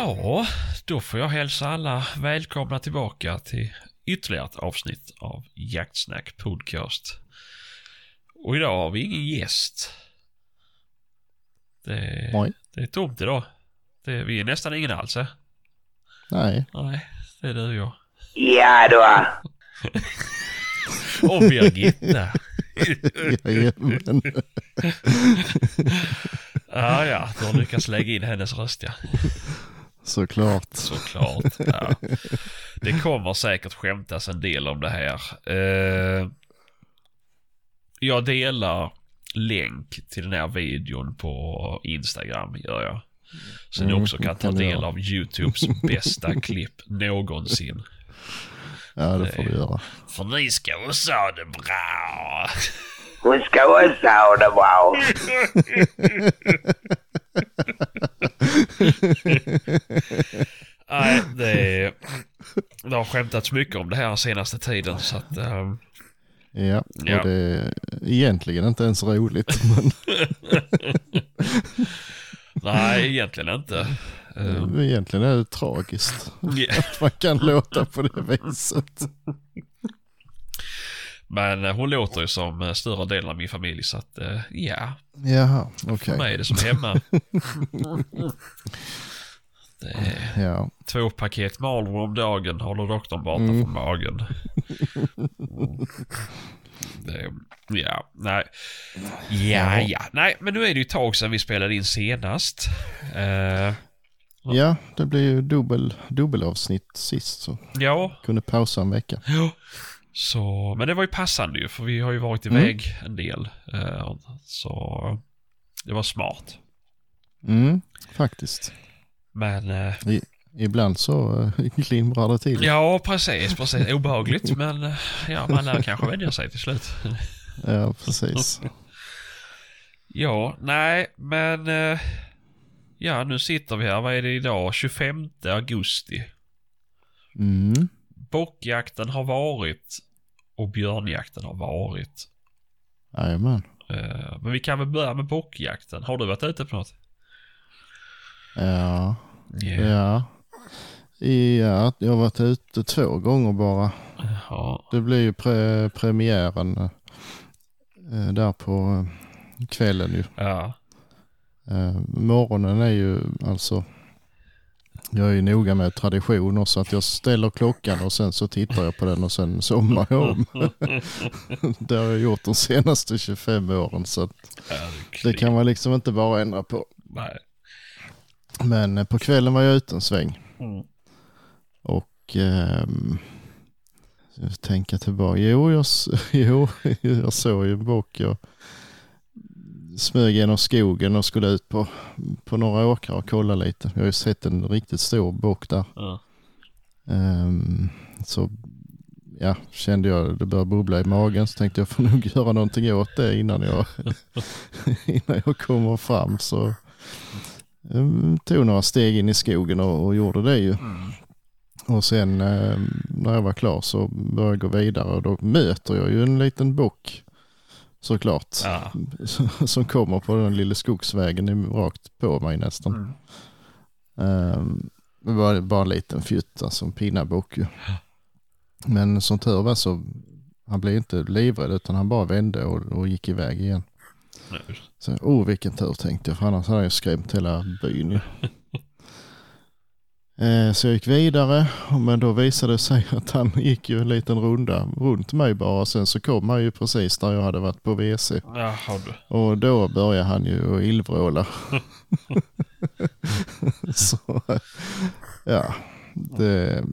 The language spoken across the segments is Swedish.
Ja, då får jag hälsa alla välkomna tillbaka till ytterligare ett avsnitt av Jaktsnack Podcast. Och idag har vi ingen gäst. Det, Oj. det är tomt idag. Det, vi är nästan ingen alls. eh. Nej. Nej, det är du och jag. Ja då. Och Birgitta. Jajamän. ja, ja, du har lyckats lägga in hennes röst ja. Såklart. Såklart. Ja. Det kommer säkert skämtas en del om det här. Eh, jag delar länk till den här videon på Instagram, gör jag. Så ni Mm, också kan ta del av YouTubes bästa klipp någonsin. Ja, det får du göra. För ni ska också ha det bra. Hon ska också ha det bra. Nej, det, det har skämtats mycket om det här senaste tiden så att... ehm, Ja, Ja. och det är egentligen inte ens roligt. Men nej, egentligen inte. Ehm, egentligen är det tragiskt ja. att man kan låta på det viset. Men eh, hon låter ju som eh, större delen av min familj så att eh, ja, Jaha, för okej. mig är det som hemma. Är Ja, två paket Marlboro om dagen håller doktorn borta Mm. från magen. Det, ja, nej. Ja, ja. Nej, men nu är det ju ett tag sedan vi spelade in senast. Eh, ja det blir ju dubbel, dubbelavsnitt sist så ja, kunde pausa en vecka. Ja. Så, men det var ju passande ju, för vi har ju varit Mm. iväg en del. Eh, så det var smart. Mm, faktiskt. Men, eh, Ibland så äh, glimrar det till. ja precis, precis. Obehagligt, men eh, ja, man lär kanske vänja sig till slut. Ja, precis. Ja, nej, men eh, ja, nu sitter vi här. Vad är det idag? 25 augusti. Mm. Bockjakten har varit och björnjakten har varit. Jajamän. Eh, men vi kan väl börja med bockjakten. Har du varit ute på något? Ja, Yeah. ja. Ja, jag har varit ute två gånger bara. Ja. Det blir ju pre premiären eh, där på eh, kvällen ju. Ja. Eh, morgonen är ju alltså, jag är ju noga med traditioner så att jag ställer klockan och sen så tittar jag på den och sen somnar jag om. det har jag gjort de senaste 25 åren så att det kan man liksom inte bara ändra på. Nej. Men eh, på kvällen var jag ute en sväng. Mm. Och jag tänker tillbaka. Jo, jag, jo, jag såg ju en bock. Jag smög genom skogen och skulle ut på, på några åkrar och kolla lite. Jag har ju sett en riktigt stor bock där. Ja. Ehm, så ja, kände jag det började bubbla i magen så tänkte jag får nog göra någonting åt det innan jag, innan jag kommer fram. Så um, tog några steg in i skogen och, och gjorde det ju. Mm. Och sen eh, när jag var klar så började jag gå vidare och då möter jag ju en liten bock såklart. Ja. Som kommer på den lilla skogsvägen rakt på mig nästan. Mm. Um, det var bara en liten fjutta som pinnabock ju. Men som tur var så han blev inte livrädd utan han bara vände och, och gick iväg igen. Nu. Så, oh vilken tur tänkte jag, för annars hade jag skrämt hela byn ju. Eh, Så jag gick vidare, men då visade det sig att han gick ju en liten runda runt mig bara. Sen så kom han ju precis där jag hade varit på WC. Och då började han ju illvråla. så ja, det,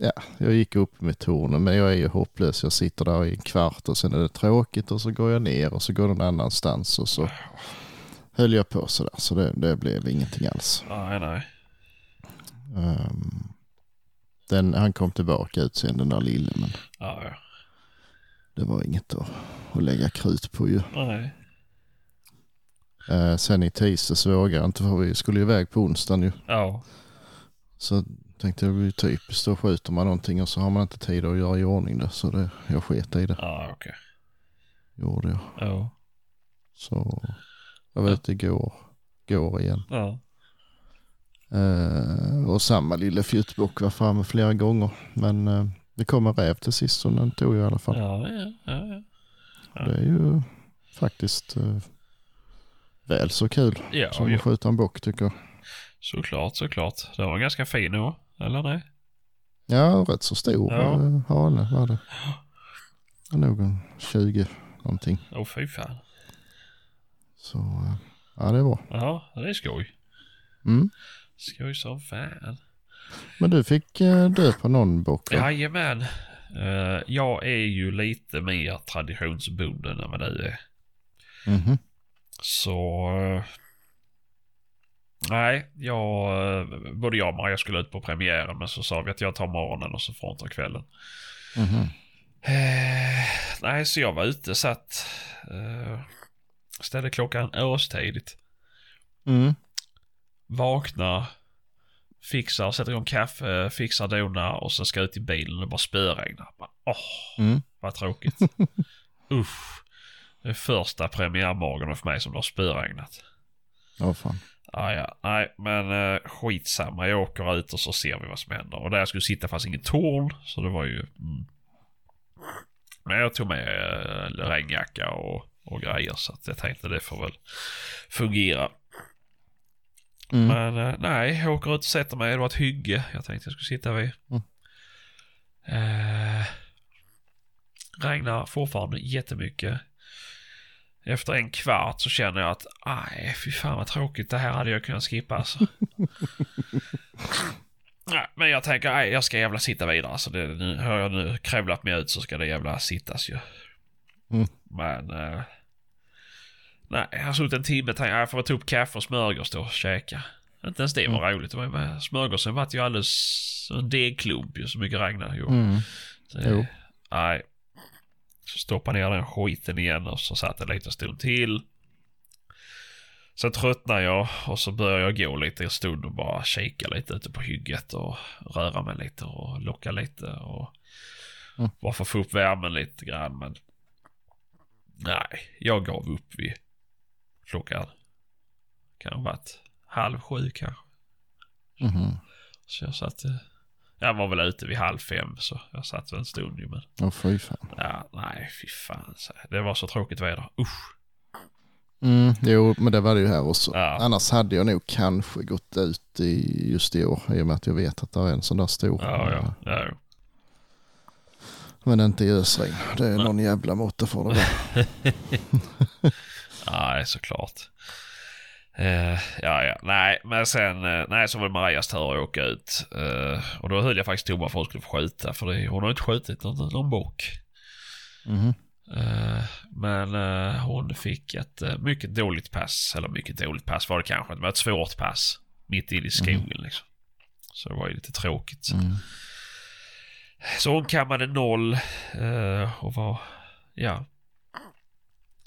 ja, jag gick upp med tornen men jag är ju hopplös. Jag sitter där i en kvart och sen är det tråkigt och så går jag ner och så går någon annanstans och så höll jag på sådär. Så det, det blev ingenting alls. Nej, nej. Ehm, den, han kom tillbaka ut sen den där lille men Ja, ja. det var inget att, att lägga krut på ju. Nej. Eh, sen i tisdags vågade jag inte för vi skulle iväg på onsdagen ju. Ja. Så tänkte jag det blir typiskt, då skjuter man någonting och så har man inte tid att göra i ordning det. Så det, jag sket i det, Ja, okej. gjorde jag. Ja. Så jag var ute igår, går igen. Ja. Eh, och samma lille fjuttbock var framme flera gånger. Men eh, det kom en räv till sist så den tog i alla fall. Ja, ja, ja. ja. Det är ju faktiskt eh, väl så kul Ja, som att skjuta en bock tycker jag. Såklart, såklart. Det var ganska fin nu, eller nej? Ja, rätt så stor Ja. eh, hane var det. Nog en 20 någonting. Åh fy fan. Så ja, det är bra. Ja, det är skoj. Mm. Skoj som fan. Men du fick eh, dö på någon bock va? Jajamän. Uh, jag är ju lite mer traditionsbunden än vad du är. Mhm. Så... eh, nej, jag... eh, både jag och Maria skulle ut på premiären men så sa vi att jag tar morgonen och så får hon ta kvällen. Mhm. Eh, nej, så jag var ute satt... Ställde klockan årstidigt. Mm. Vaknar. Fixar, sätter igång kaffe, fixar, donar och sen ska ut i bilen och bara spöregnar. Bara, Åh, Mm. vad tråkigt. Usch. Det är första premiärmorgonen för mig som det har spöregnat. Ja, fan. Ah, ja, nej, men uh, skitsamma. Jag åker ut och så ser vi vad som händer. Och där jag skulle sitta fanns ingen torn, så det var ju... Mm. Men jag tog med uh, regnjacka och, och grejer, så att jag tänkte det får väl fungera. Mm. Men eh, nej, jag åker ut och sätter mig. Det var ett hygge jag tänkte jag skulle sitta vid. Mm. Eh, regnar fortfarande jättemycket. Efter en kvart så känner jag att aj, fy fan vad tråkigt. Det här hade jag kunnat skippa alltså. nej, men jag tänker, nej, jag ska jävla sitta vidare. Alltså det, nu har jag nu krävlat mig ut så ska det jävla sittas ju. Mm. Men... Eh, nej, jag har suttit en timme och tänkt, jag får ta upp kaffe och smörgås då och käka. Inte ens det var roligt. Det var med, smörgåsen vart ju alldeles en degklump ju så mycket regnade ju. Mm. Så, Jo. Nej. Så stoppade ner den skiten igen och så satt en liten stund till. Sen tröttnar jag och så börjar jag gå lite en stund och bara kika lite ute på hygget och röra mig lite och locka lite och Mm. bara för att få upp värmen lite grann men nej, jag gav upp vid klockan kan ha varit halv sju kanske. Mhm. Så jag satt, eh, jag var väl ute vid halv fem så jag satt väl en stund ju men Åh fy fan. Ja, nej, fy fan. Det var så tråkigt väder. Usch. Mm, jo, men det var det ju här också. Ja. Annars hade jag nog kanske gått ut i just i år i och med att jag vet att det är en sån där stor. Ja, ja. ja. Men inte i ösregn. Det är någon jävla måtta för det. Nej, såklart. Eh, ja, ja. Nej, men sen eh, nej, så var det Marias tur att åka ut. Eh, och då höll jag faktiskt tummarna för att hon skulle få skjuta. För det, hon har inte skjutit någon, någon bock. Mhm. Eh, men hon fick ett mycket dåligt pass. Eller mycket dåligt pass var det kanske. Var ett svårt pass. Mitt inne i skogen liksom. Så det var ju lite tråkigt. Mm. Så hon kammade noll och var, ja.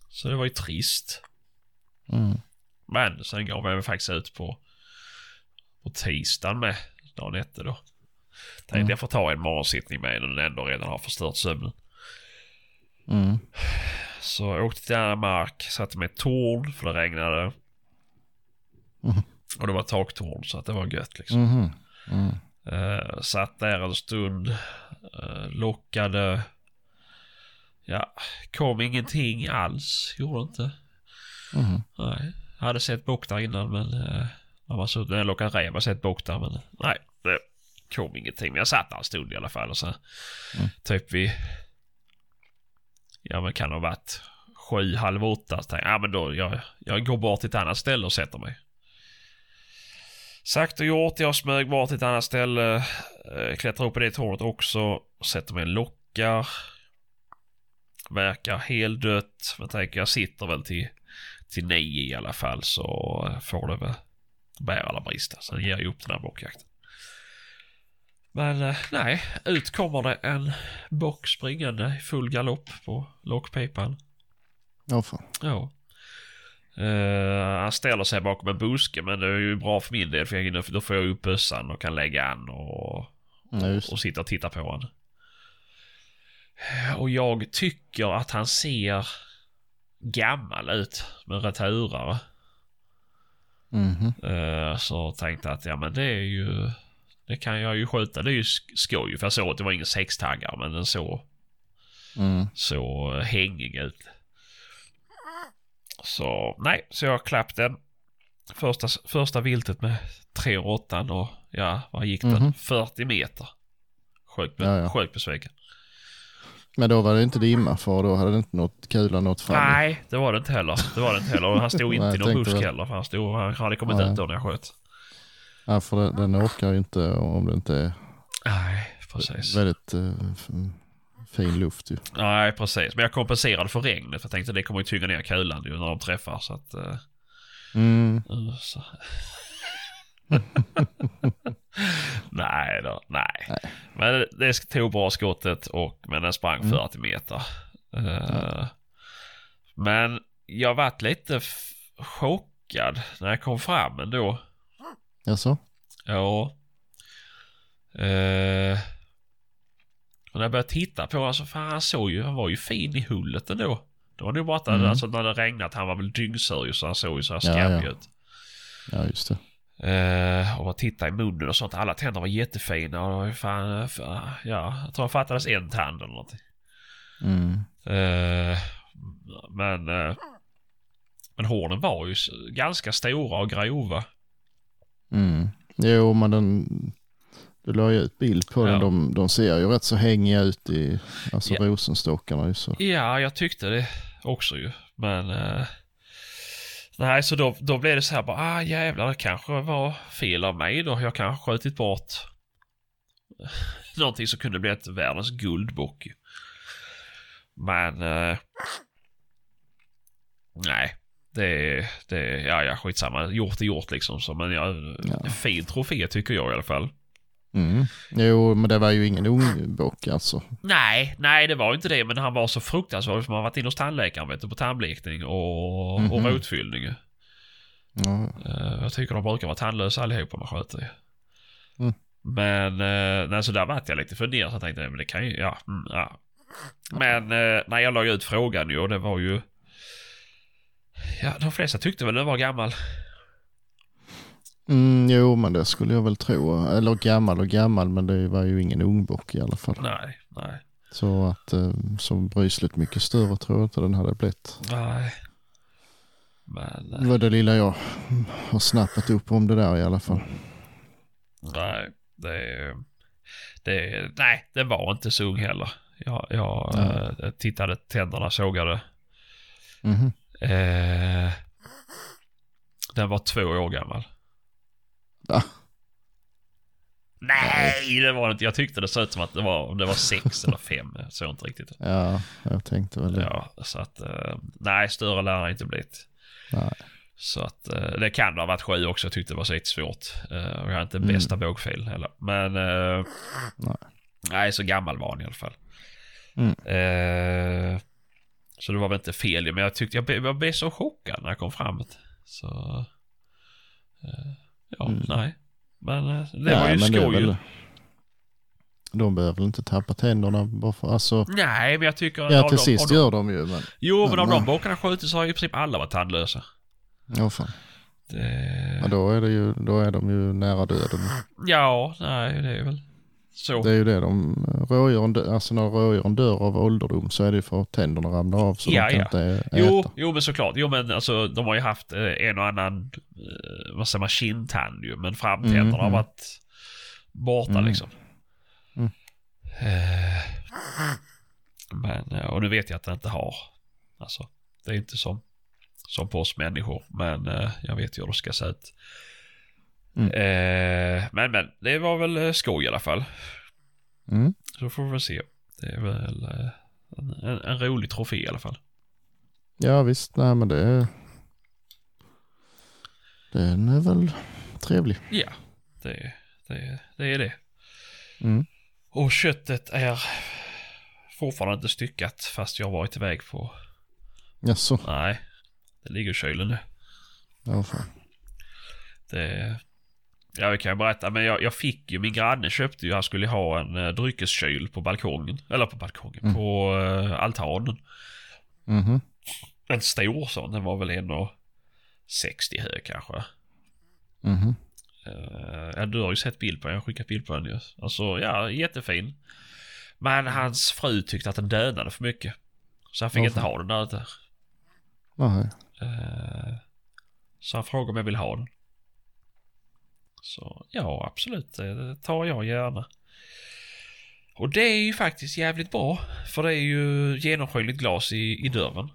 Så det var ju trist. Mm. Men sen gav jag mig faktiskt ut på, på tisdagen med dagen efter då. Tänkte Mm. jag får ta en morgonsittning med när den ändå redan har förstört sömnen. Mm. Så jag åkte till denna mark, satte mig i ett torn för det regnade. Mhm. Och det var taktorn så att det var gött liksom. Mhm. Mm. Eh, satt där en stund, eh, lockade. Ja, kom ingenting alls, gjorde inte. Mhm. Nej, jag hade sett bock där innan men eh, när man suttit, när jag lockade räv har sett bock där men nej, det kom ingenting. Men jag satt där en stund i alla fall och så Mm. typ vid, ja men kan det ha varit sju, halv åtta. Så tänkte jag, ja men då, jag, jag går bort till ett annat ställe och sätter mig. Sagt och gjort, jag smög bort till ett annat ställe, eh, klättrar upp på det tornet också, sätter mig och lockar. Verkar heldött, men tänker jag sitter väl till, till nio i alla fall så får det väl bära eller brista. Sen ger jag upp den här bockjakten. Men eh, nej, ut kommer det en bock springande i full galopp på lockpipan. Ja, fan. Ja. Eh, han ställer sig bakom en buske men det är ju bra för min del för jag, då får jag upp bössan och kan lägga an och, Ja, just. och sitta och titta på honom. Och jag tycker att han ser gammal ut med returare. Mhm. Eh, Så tänkte jag att ja men det är ju... Det kan jag ju skjuta. Det är ju sk- skoj. För jag såg att det var ingen sextaggare men den såg Mm. så hängig ut. Så nej, så jag klapp den. Första, första viltet med 308 och ja, vad gick den? Mhm. 40 meter. Sjukt be, Ja, ja. sjukt besviken. Men då var det inte dimma för då hade det inte nått kulan nått fram. Nej, det var det inte heller. Det var det inte heller. Och han stod inte Nej, i någon busk heller. För han, stod, han hade kommit Nej. ut då när jag sköt. Ja, för den, den orkar ju inte om det inte är Nej, precis. väldigt eh, f- fin luft ju. Nej, precis. Men jag kompenserade för regnet. För jag tänkte det kommer ju tynga ner kulan ju när de träffar. Så att... eh, Mm. Uh, Så. nej då, nej. Nej. Men det- tog bra skottet och men den sprang Mm. 40 meter. Uh, Men jag vart lite chockad när jag kom fram ändå. Jaså? Ja. Uh, och när jag började titta på honom så fan han såg ju, han var ju fin i hullet ändå. Det var nog bara att Mm. alltså, när det regnat, han var väl dyngsur så han såg ju så här Ja, skabbig ja. ut. Ja, just det. Eh, och bara titta i munnen och sånt. Alla tänder var jättefina och fan, eh, fa- ja, jag tror det fattades en tand eller någonting. Mm. Eh, men, eh, men hornen var ju ganska stora och grova. Mm. Jo, men den... Du la ju ut bild på Ja. den. De, de ser ju rätt så hängiga ut i alltså Ja. rosenstockarna. Så. Ja, jag tyckte det också ju. Men, nej, så då, då blev det så här bara, ah jävlar, det kanske var fel av mig då. Jag kanske skjutit bort någonting som kunde bli ett världens guldbock. Men, eh, nej. Det, det, ja, ja, skitsamma. Gjort är gjort liksom. Så, men ja, Ja. fin trofé tycker jag i alla fall. Mm. Jo, men det var ju ingen ung bock alltså. Nej, nej det var inte det. Men han var så fruktansvärd som har varit inne hos tandläkaren vet du, på tandblekning och, och Mhm. rotfyllning. Eh, jag tycker de brukar vara tandlösa allihopa man sköter det. Mm. Men, uh, nej, så där vart jag lite funderad. Så jag tänkte, nej, men det kan ju, ja. Mm, ja. Men uh, när jag la ut frågan ju och det var ju... Ja, de flesta tyckte väl den var gammal. Mm, jo, men det skulle jag väl tro. Eller gammal och gammal, men det var ju ingen ung bock i alla fall. Nej, nej, Så att eh, som brysligt mycket större tror jag inte den hade blivit. nej. Men, Det eh, var det lilla jag har snappat upp om det där i alla fall. nej. Det, det, nej, den var inte så ung heller. Jag, jag Nej. eh, tittade tänderna, sågade. Mhm. Eh, den var två år gammal. Va? Nej, det var det inte. Jag tyckte det såg ut som att det var, om det var sex eller fem. Jag såg inte riktigt. Ja, jag tänkte väl det. Ja, så att eh, nej, större lär det inte blivit. Nej. Så att eh, det kan ha varit sju också. Jag tyckte det var så lite svårt. Eh, jag har inte Mm. bästa bågfil heller. Men Nej. nej, så gammal var han i alla fall. Mm. Eh, så det var väl inte fel. Men jag tyckte jag jag blev så chockad när jag kom fram. Så eh, ja, Mm. nej. Men eh, det Ja, var ju men skoj. ju. väl- De behöver väl inte tappa tänderna bara för, alltså. Nej, men jag tycker... Ja, till de- sist de- gör de ju, men. Jo, men Ja, av de men- bockarna skjutits har i princip alla varit tandlösa. Ja, fan. Det... Ja, då är det ju, då är de ju nära döden. Ja, nej, det är väl så. Det är ju det de, rådjuren, alltså när rådjuren dör av ålderdom så är det för att tänderna ramlar av så Ja, de kan ja. inte äta. Jo, jo, men såklart. Jo, men alltså de har ju haft eh, en och annan, eh, vad säger man, kindtand ju. Men framtänderna har Mhm. varit borta Mm. liksom. Mm. Eh, men, och nu vet jag att det inte har. Alltså, det är inte som, som på oss människor. Men jag vet ju hur det ska se ut. Mm. Eh, men, men, det var väl eh, skoj i alla fall. Mm. Så får vi väl se. Det är väl eh, en, en, en rolig trofé i alla fall. Ja visst, nej men det är... Den är väl trevlig. Ja, det, det, det är det. Mm. Och köttet är fortfarande inte styckat fast jag har varit iväg på... Jaså? Nej, det ligger i kylen nu. Ja, fan. Det... Ja, vi kan ju berätta, men jag, jag fick ju, min granne köpte ju, han skulle ha en uh, dryckeskyl på balkongen. Eller på balkongen, Mm. på uh, altanen. Mhm. En stor sån, den var väl 1,60 hög kanske. Mhm. Uh, ja, du har ju sett bild på den. Jag har skickat bild på den ju. Alltså, ja, jättefin. Men hans fru tyckte att den dönade för mycket. Så han fick Varför? inte ha den där ute. Nej. Eh, så han frågade om jag vill ha den. Så ja, absolut. Det tar jag gärna. Och det är ju faktiskt jävligt bra. För det är ju genomskinligt glas i, i dörren.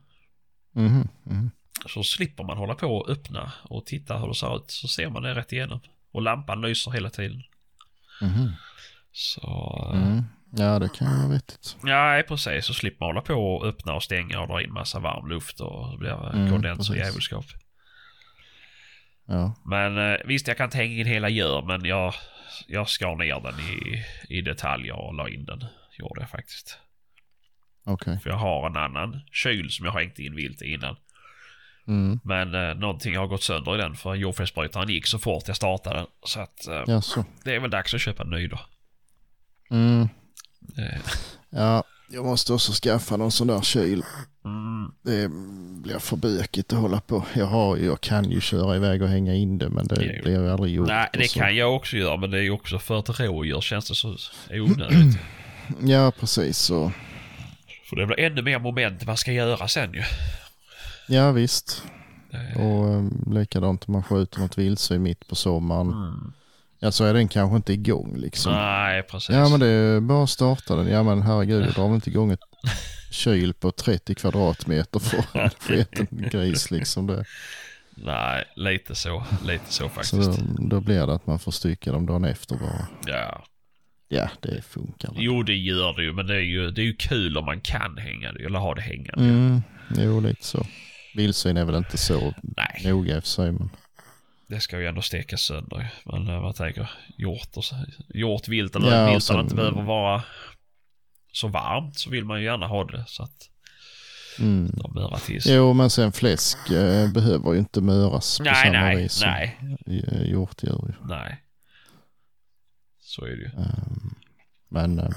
Mhm. Mhm. Så slipper man hålla på och öppna och titta hur det ser ut. Så ser man det rätt igenom. Och lampan lyser hela tiden. Mhm. Så... eh, Mm. Ja, det kan ju vara vettigt. Ja, precis. Så slipper man hålla på och öppna och stänga och dra in massa varm luft och det blir Mm, kondens och djävulskap. Ja. Men eh, visst, jag kan hänga in hela gör, men jag, jag skar ner den i, i detaljer och la in den. Gjorde jag faktiskt. Okej. För jag har en annan kyl som jag har hängt in vilt i innan. Mm. Men eh, någonting har gått sönder i den för jordfelsbrytaren gick så fort jag startade den. Så att eh, Ja, så. det är väl dags att köpa en ny då. Mm. Eh, Ja, jag måste också skaffa någon sån där kyl. Mm, Det blir för bökigt att hålla på. Jag, har, jag kan ju köra iväg och hänga in det, men det blir ju aldrig gjort. nej, det kan jag också göra, men det är ju också för ett rådjur känns det så onödigt. Ja, precis. Så. för det blir ännu mer moment man ska göra sen ju. Ja, visst. Eh, Och um, likadant om man skjuter något vildsvin mitt på sommaren. Mm. Ja, så är den kanske inte igång liksom. Nej, precis. Ja, men det är bara att starta den. Ja, men herregud, jag drar väl inte igång ett kyl på 30 kvadratmeter för en sketen gris liksom. Det. Nej, lite så. Lite så Så faktiskt. då, då blir det att man får stycka dem dagen efter bara. Ja. Ja, det funkar. väl. Jo, det gör det ju, men det är ju, det är ju kul om man kan hänga det, eller ha det hängande. Mm, jo, lite så. Vildsvin är väl inte så Nej, noga i och för sig, men det ska ju ändå stekas sönder. Men eh, vad tänker hjort och så, hjort, vilt eller Ja, vilt sen- inte behöver vara så varmt så vill man ju gärna ha det så att mm. de mörar till sig. Jo, men sen fläsk eh, behöver ju inte möras på Nej, samma nej, vis som nej, eh, hjortdjur. ju. nej. Så är det ju. Ehm, Men eh,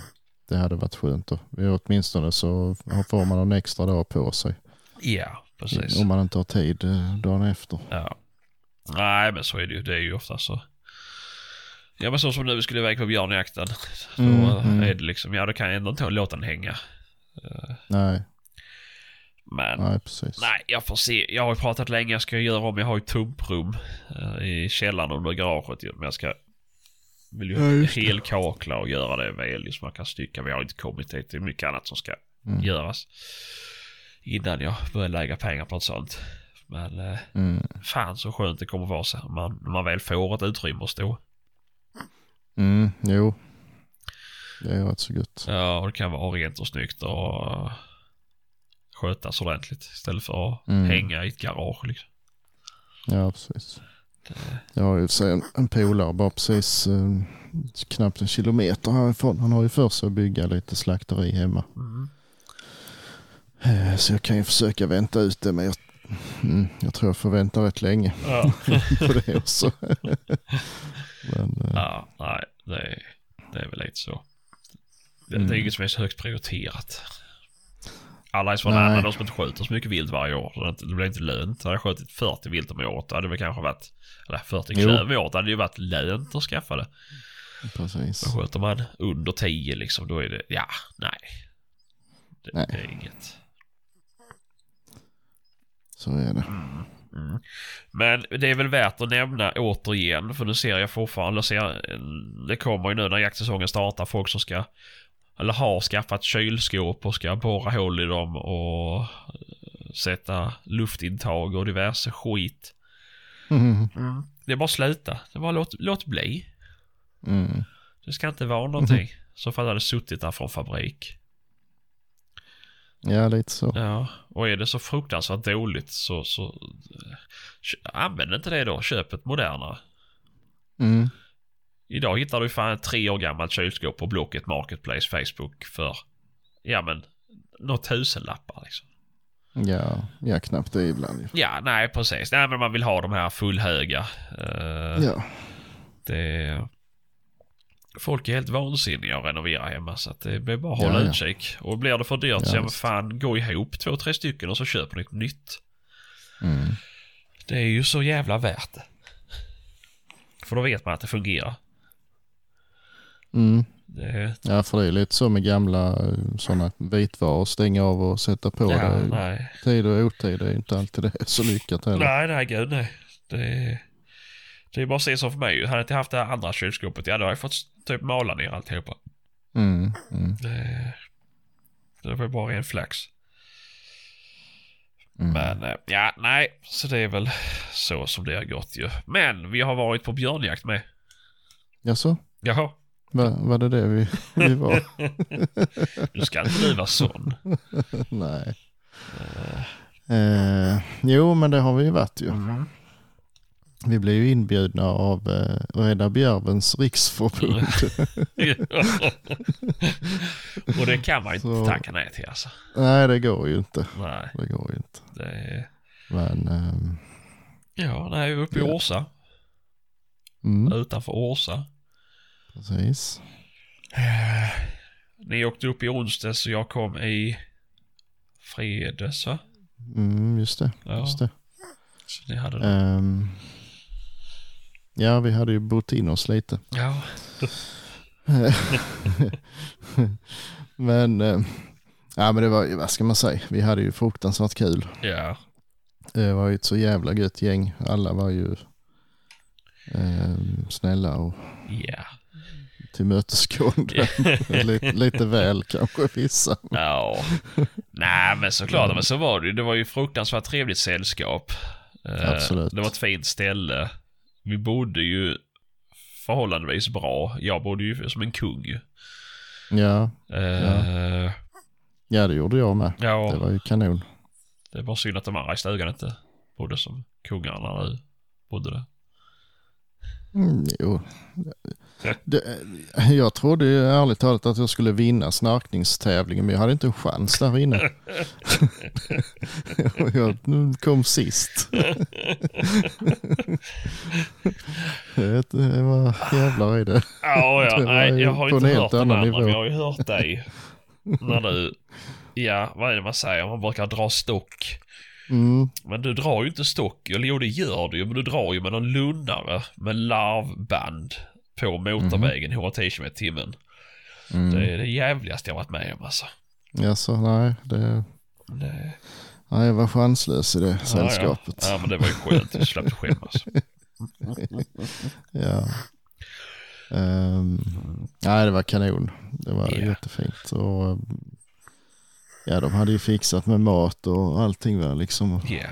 det hade varit skönt. Då. Åtminstone så får man en extra dag på sig. Ja, precis. Om man inte har tid eh, dagen efter. Ja. Nej, men så är det ju. Det är ju ofta så. Ja, men så som nu vi skulle iväg på björnjakten. Så Mm, eh, mm. är det liksom, ja då kan jag ändå inte låta den hänga. Nej, Men nej precis. nej, jag får se. Jag har ju pratat länge, jag ska göra om, jag har ju tumprum eh, i källaren under garaget. Men jag ska, vill Ja, ju det. helkakla och göra det med älg så man kan stycka. Vi har inte kommit dit, det är mycket annat som ska Mm. göras. Innan jag börjar lägga pengar på ett sånt. Men eh, Mm. fan så skönt det kommer vara så man, när man väl får ett utrymme att stå. Mm, jo. Det är rätt så gött. Ja, och det kan vara rent och snyggt och uh, skötas ordentligt istället för att Mm. hänga i ett garage liksom. Ja, precis. Det, Jag har ju en, en polare bara precis eh, knappt en kilometer härifrån. Han har ju för sig att bygga lite slakteri hemma. mm. Eh, Så jag kan ju försöka vänta ut det men jag, mm, jag tror jag får vänta rätt länge ja. på det också. men, eh, ja, nej, det är, det är väl lite så. Det, Mm. det är inget som är så högt prioriterat. Alla är så nära de som inte skjuter så mycket vilt varje år. Det, blir inte lönt. Hade jag skjutit 40 vilt om året, hade det väl kanske varit, eller 40 Jo. klöv i året, hade det ju varit lönt att skaffa det. precis. Men skjuter man under 10 liksom, då är det, ja, nej. Det, Nej. det är inget. Så är det. Mm. Men det är väl värt att nämna återigen, för nu ser jag fortfarande, ser, det kommer ju nu när jaktsäsongen startar, folk som ska, eller har skaffat kylskåp och ska borra hål i dem och sätta luftintag och diverse skit. Mm. Det är bara att sluta. Det är bara låt, låt bli. Mm. Det ska inte vara någonting. Så fall hade det suttit där från fabrik. Ja, lite så. Ja, och är det så fruktansvärt dåligt så, så eh, använd inte det då. Köp ett modernare. Mm. Idag hittar du fan ett tre år gammalt kylskåp på Blocket Marketplace Facebook för, ja men, några tusenlappar liksom. Ja, ja, knappt det ibland. Ja, nej precis. Nej men man vill ha de här fullhöga. Uh, Ja. Det... Folk är helt vansinniga att renovera hemma så att det blir bara att hålla Ja, ja. utkik. Och blir det för dyrt Ja, så ja, men fan gå ihop två, tre stycken och så köper ni nytt. Mm. Det är ju så jävla värt det. För då vet man att det fungerar. Mm. Det, Ja, för det är lite så med gamla sådana vitvaror. Stänga av och sätta på. ja, det. nej. Tid och otid är inte alltid det är så lyckat heller. Nej, nej, gud nej. Det, det är bara att se så för mig. Hade jag inte haft det här andra kylskåpet, ja då har jag fått typ mala ner alltihopa. Mm, mm, Det, det var bara en flax. mm. Men eh, ja, nej, så det är väl så som det har gått ju. Men vi har varit på björnjakt med. Jaså? Jaha, Va, var det det vi, vi var? du ska inte du vara sån. Nej. Eh, jo, men det har vi ju varit ju. Vi blev ju inbjudna av eh, Rädda Bjärvens riksförbund. Och det kan man ju Så- inte tacka nej till alltså. Nej, det går ju inte. Nej, Det går ju inte. det. Men, ehm, Ja, nej, uppe i Ja. Åsa. mm, Utanför Åsa. precis. Ni åkte upp i onsdags och jag kom i fredags va? Mm, just det. Ja. Just det. Så ni hade det. Ehm, ja, vi hade ju bott in oss lite. Ja. men, eh, ja men det var, vad ska man säga, vi hade ju fruktansvärt kul. Ja. Det var ju ett så jävla gött gäng. Alla var ju eh, snälla och Ja. tillmötesgående. lite, lite väl kanske vissa. Ja. Nej men såklart, men så var det ju. Det var ju fruktansvärt trevligt sällskap. Eh, Absolut. Det var ett fint ställe. Vi bodde ju förhållandevis bra. Jag bodde ju som en kung. Ja, Eh, ja, det gjorde jag med. ja. Det var ju kanon. Det bara synd att de andra i stugan inte bodde som kungarna nu bodde det. Mm, jo. Det, jag trodde ju ärligt talat att jag skulle vinna snarkningstävlingen men jag hade inte en chans där inne. Jag kom sist. det, det var jävlar i det. Ja, ja. Det Nej, jag har inte hört den annan andra, nivå. men jag har ju hört dig. när du, ja, vad är det man säger? Man brukar dra stock. Mm, Men du drar ju inte stock, eller jo det gör du ju, men du drar ju med någon lunnare med larvband på motorvägen 110 km timmen. mm. Det är det jävligaste jag varit med om alltså. Jaså, nej, det, Det, nej, jag var chanslös i det sällskapet. Ja, ja. ja, men det var ju skönt. Du slapp skämmas. Ja. Ehm, nej, det var kanon. Det var Ja. jättefint. Och, ja, de hade ju fixat med mat och allting var liksom. Ja.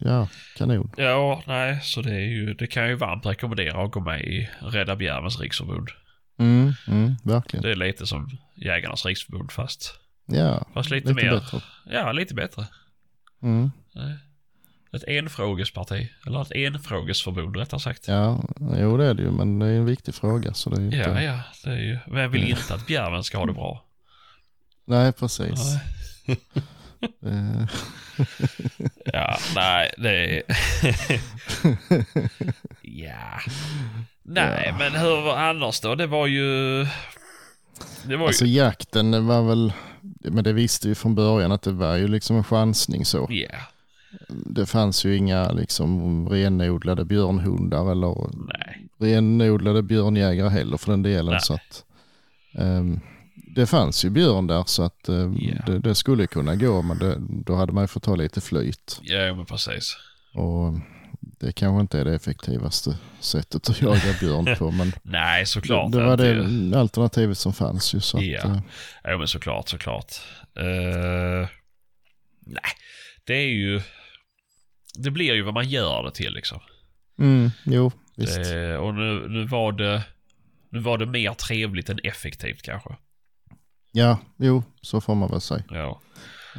Ja, kanon. Ja, nej, så det är ju, det kan jag ju varmt rekommendera att gå med i Rädda Bjärvens riksförbund. Mm, mm, verkligen. Det är lite som Jägarnas riksförbund fast, Ja, fast lite, lite mer, bättre. ja lite bättre. Mm. Ett enfrågesparti, eller ett enfrågesförbund rättare sagt. ja, jo det är det ju, men det är en viktig fråga. Så det är ju inte... Ja, ja, det är ju, vem vill inte att Bjärven ska ha det bra? Nej, precis. Eh, Ja, nej, det är... ja. Nej, Ja. men hur var annars då? Det var ju... Det var ju... alltså jakten det var väl, men det visste vi från början att det var ju liksom en chansning så. Ja, Det fanns ju inga liksom renodlade björnhundar eller nej. renodlade björnjägare heller för den delen. Nej. Så att, ehm, det fanns ju björn där så att Ja. det, det skulle kunna gå men det, då hade man ju fått ta lite flyt. Ja, men precis. Och det kanske inte är det effektivaste sättet att jaga björn på men Nej, såklart. det, det var det alternativet som fanns ju. Så Ja. att, eh, Ja, men såklart, såklart. Eh, nej, det är ju... Det blir ju vad man gör det till liksom. mm, jo, visst. Det, och nu, nu var det... Nu var det mer trevligt än effektivt kanske. Ja, jo, så får man väl säga. Ja.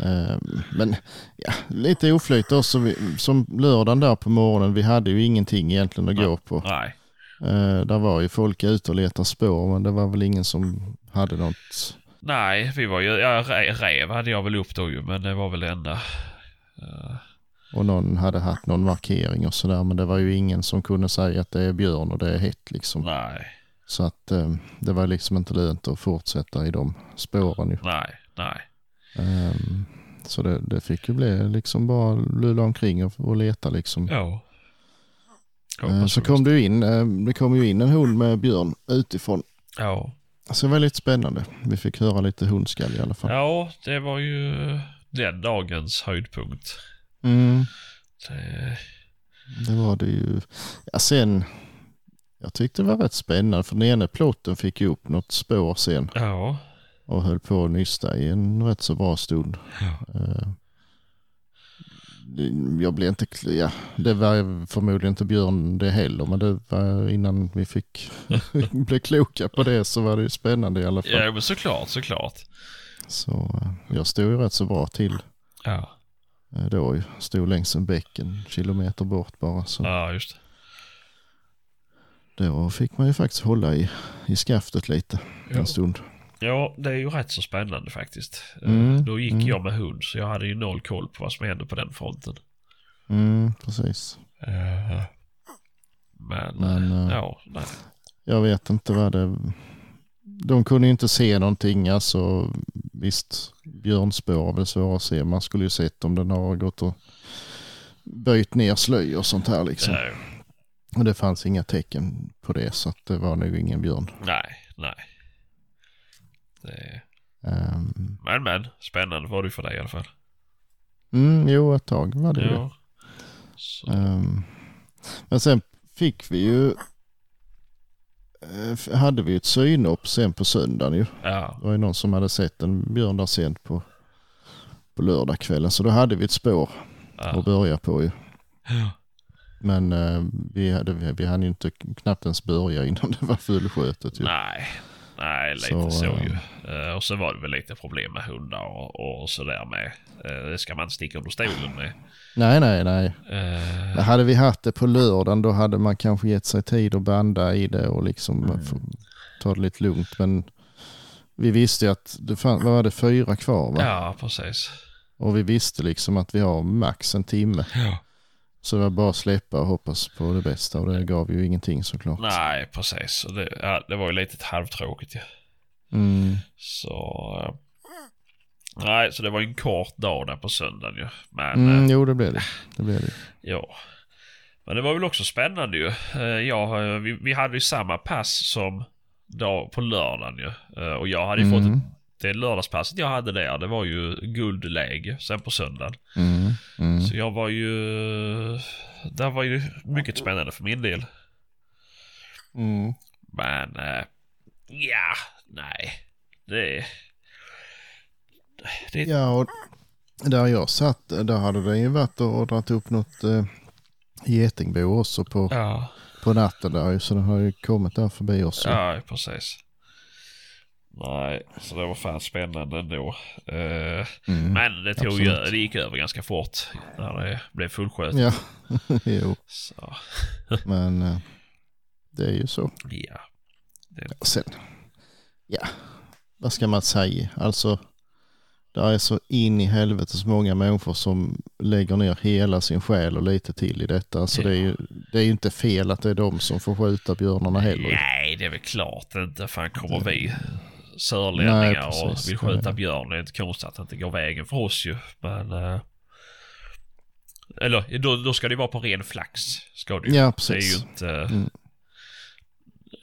Ehm, Men ja, lite oflyt också. Som lördagen där på morgonen, vi hade ju ingenting egentligen att gå på. Nej. Uh, där var ju folk ute och letade spår, men det var väl ingen som hade något. Nej, vi var ju... Ja, re- rev hade jag väl upp då ju, men det var väl det enda. Eh, Och någon hade haft någon markering och sådär, men det var ju ingen som kunde säga att det är björn och det är hett liksom. nej, Så att eh, det var liksom inte lönt att fortsätta i de spåren ju. nej, nej. Ehm, så det, det fick ju bli liksom bara lulla omkring och, och leta liksom. Ja. Hoppas Så kom det ju in, eh, det kom ju in en hund med björn utifrån. Ja. Så det var lite spännande. Vi fick höra lite hundskall i alla fall. ja, det var ju den dagens höjdpunkt. Mm, Det, det var det ju. Ja, sen, jag tyckte det var rätt spännande för den ena plotten fick ju upp något spår sen ja. och höll på att nysta i en rätt så bra stund. Ja. Eh, Jag blev inte, ja, det var förmodligen inte Björn det heller, men det var innan vi fick bli kloka på det så var det ju spännande i alla fall. ja, men såklart, såklart. Så eh, jag stod ju rätt så bra till Ja, eh, då. Stod längs en bäck en kilometer bort bara. Så ja just det. Då fick man ju faktiskt hålla i, i skaftet lite Ja. en stund. Ja, det är ju rätt så spännande faktiskt. Eh, Mm, Då gick mm. jag med hund, så jag hade ju noll koll på vad som hände på den fronten. Mm, precis. Eh, Men, Men, eh, ja, nej. Jag vet inte vad det... De kunde ju inte se någonting. Alltså, visst, björnspår är väl svåra att se. Man skulle ju sett om den har gått och böjt ner slöj och sånt här liksom. Nej, Och det fanns inga tecken på det så att det var nog ingen björn. nej, nej. Det, Ehm, men, men, spännande var det ju för dig i alla fall. mm, jo, ett tag var det ju. Ja. Så, Ehm, men sen fick vi ju... eh, hade vi ju ett synop sen på söndagen ju. ja, Det var ju någon som hade sett en björn där sent på, på lördagskvällen. Så då hade vi ett spår ja. att börja på ju. Ja. Men eh, vi, hade, vi, vi hann ju inte knappt ens börja innan det var fullskötet ju. Nej, nej lite Så, så, eh, ju. Eh, och så var det väl lite problem med hundar och, och sådär med. Eh, det ska man inte sticka under stolen med. Nej, nej, nej. Eh, Hade vi haft det på lördagen då hade man kanske gett sig tid att banda i det och liksom Mm. ta det lite lugnt. Men vi visste ju att det fann, vad var det, fyra kvar va? ja, precis. Och vi visste liksom att vi har max en timme. Ja. Så det var bara att släppa och hoppas på det bästa och det gav ju ingenting såklart. Nej, precis. Det, ja, det var ju lite halvtråkigt ju. Mm, Så... eh, nej, så det var en kort dag där på söndagen ju. Men, mm, eh, jo, det blev det. Det blev det. ja. Men det var väl också spännande ju. Eh, jag, eh, vi, vi hade ju samma pass som dag på lördagen ju. Och jag hade ju fått Mm. ett, det lördagspasset jag hade där, det var ju guldläge sen på söndagen. Mm, mm. Så jag var ju... Det var ju mycket spännande för min del. Mm. Men, eh, ja, nej. Det... Det, Ja, och där jag satt, där hade det ju varit och dragit upp något eh, getingbo också på, ja, på natten där så den har ju kommit där förbi oss. ja, precis. Nej, så det var fan spännande ändå. Eh, Mm. Men det, tog ju, det gick över ganska fort när det blev fullsköt. Ja, jo, men eh, det är ju så. ja. Sen, ja, vad ska man säga? Alltså, det är så in i helvetes många människor som lägger ner hela sin själ och lite till i detta. Så det, är ju, det är ju inte fel att det är de som får skjuta björnarna heller. Nej, det är väl klart inte. Fan kommer vi Nej, sörlänningar och precis. vill skjuta Nej. björn. Det är inte konstigt att det inte går vägen för oss ju. Men... eh, eller då, då ska det vara på ren flax. Ska det ju. Ja, Det är precis. ju inte... Mm.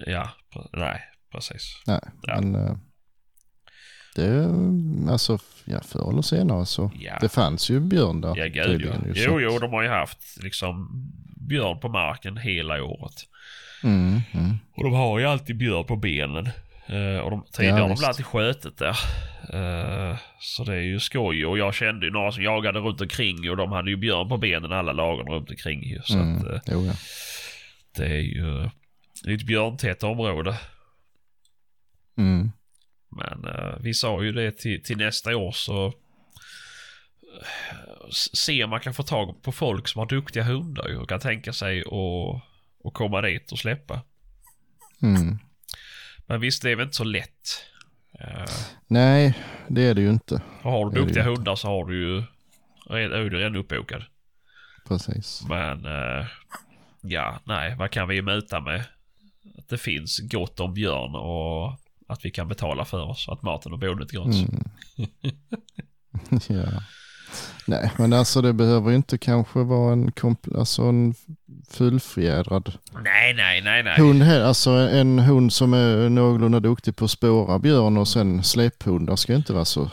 Ja, nej, precis. Nej, Ja. men eh, det, alltså, ja, förr eller senare så. Ja. Det fanns ju björn där. Ja, gud ja. så Jo, jo, de har ju haft liksom björn på marken hela året. Mm, mm. Och de har ju alltid björn på benen. Eh, och de, tidigare Ja, har de väl alltid skjutit där. Eh, så det är ju skoj. Och jag kände ju några som jagade runt omkring och de hade ju björn på benen alla lagen runt omkring ju. Så Mm. att eh, Jo, ja. det är ju det är ett björntätt område. Mm. Men vi sa ju det till, till nästa år så se om man kan få tag på folk som har duktiga hundar och kan tänka sig att att komma dit och släppa. Mm. Men visst, det är väl inte så lätt. Eh, Nej, det är det ju inte. och har du duktiga hundar så har du ju är är du redan uppbokad. Precis. Men eh, ja, nej, vad kan vi möta med? Att det finns gott om björn och att vi kan betala för oss. Att maten och boendet är gratis. Mm. ja. Nej, men alltså det behöver ju inte kanske vara en, kompl- alltså en fullfjädrad Nej, nej, nej, nej. hund. här. Alltså en hund som är någorlunda duktig på att spåra björn och sen släpphundar ska inte vara så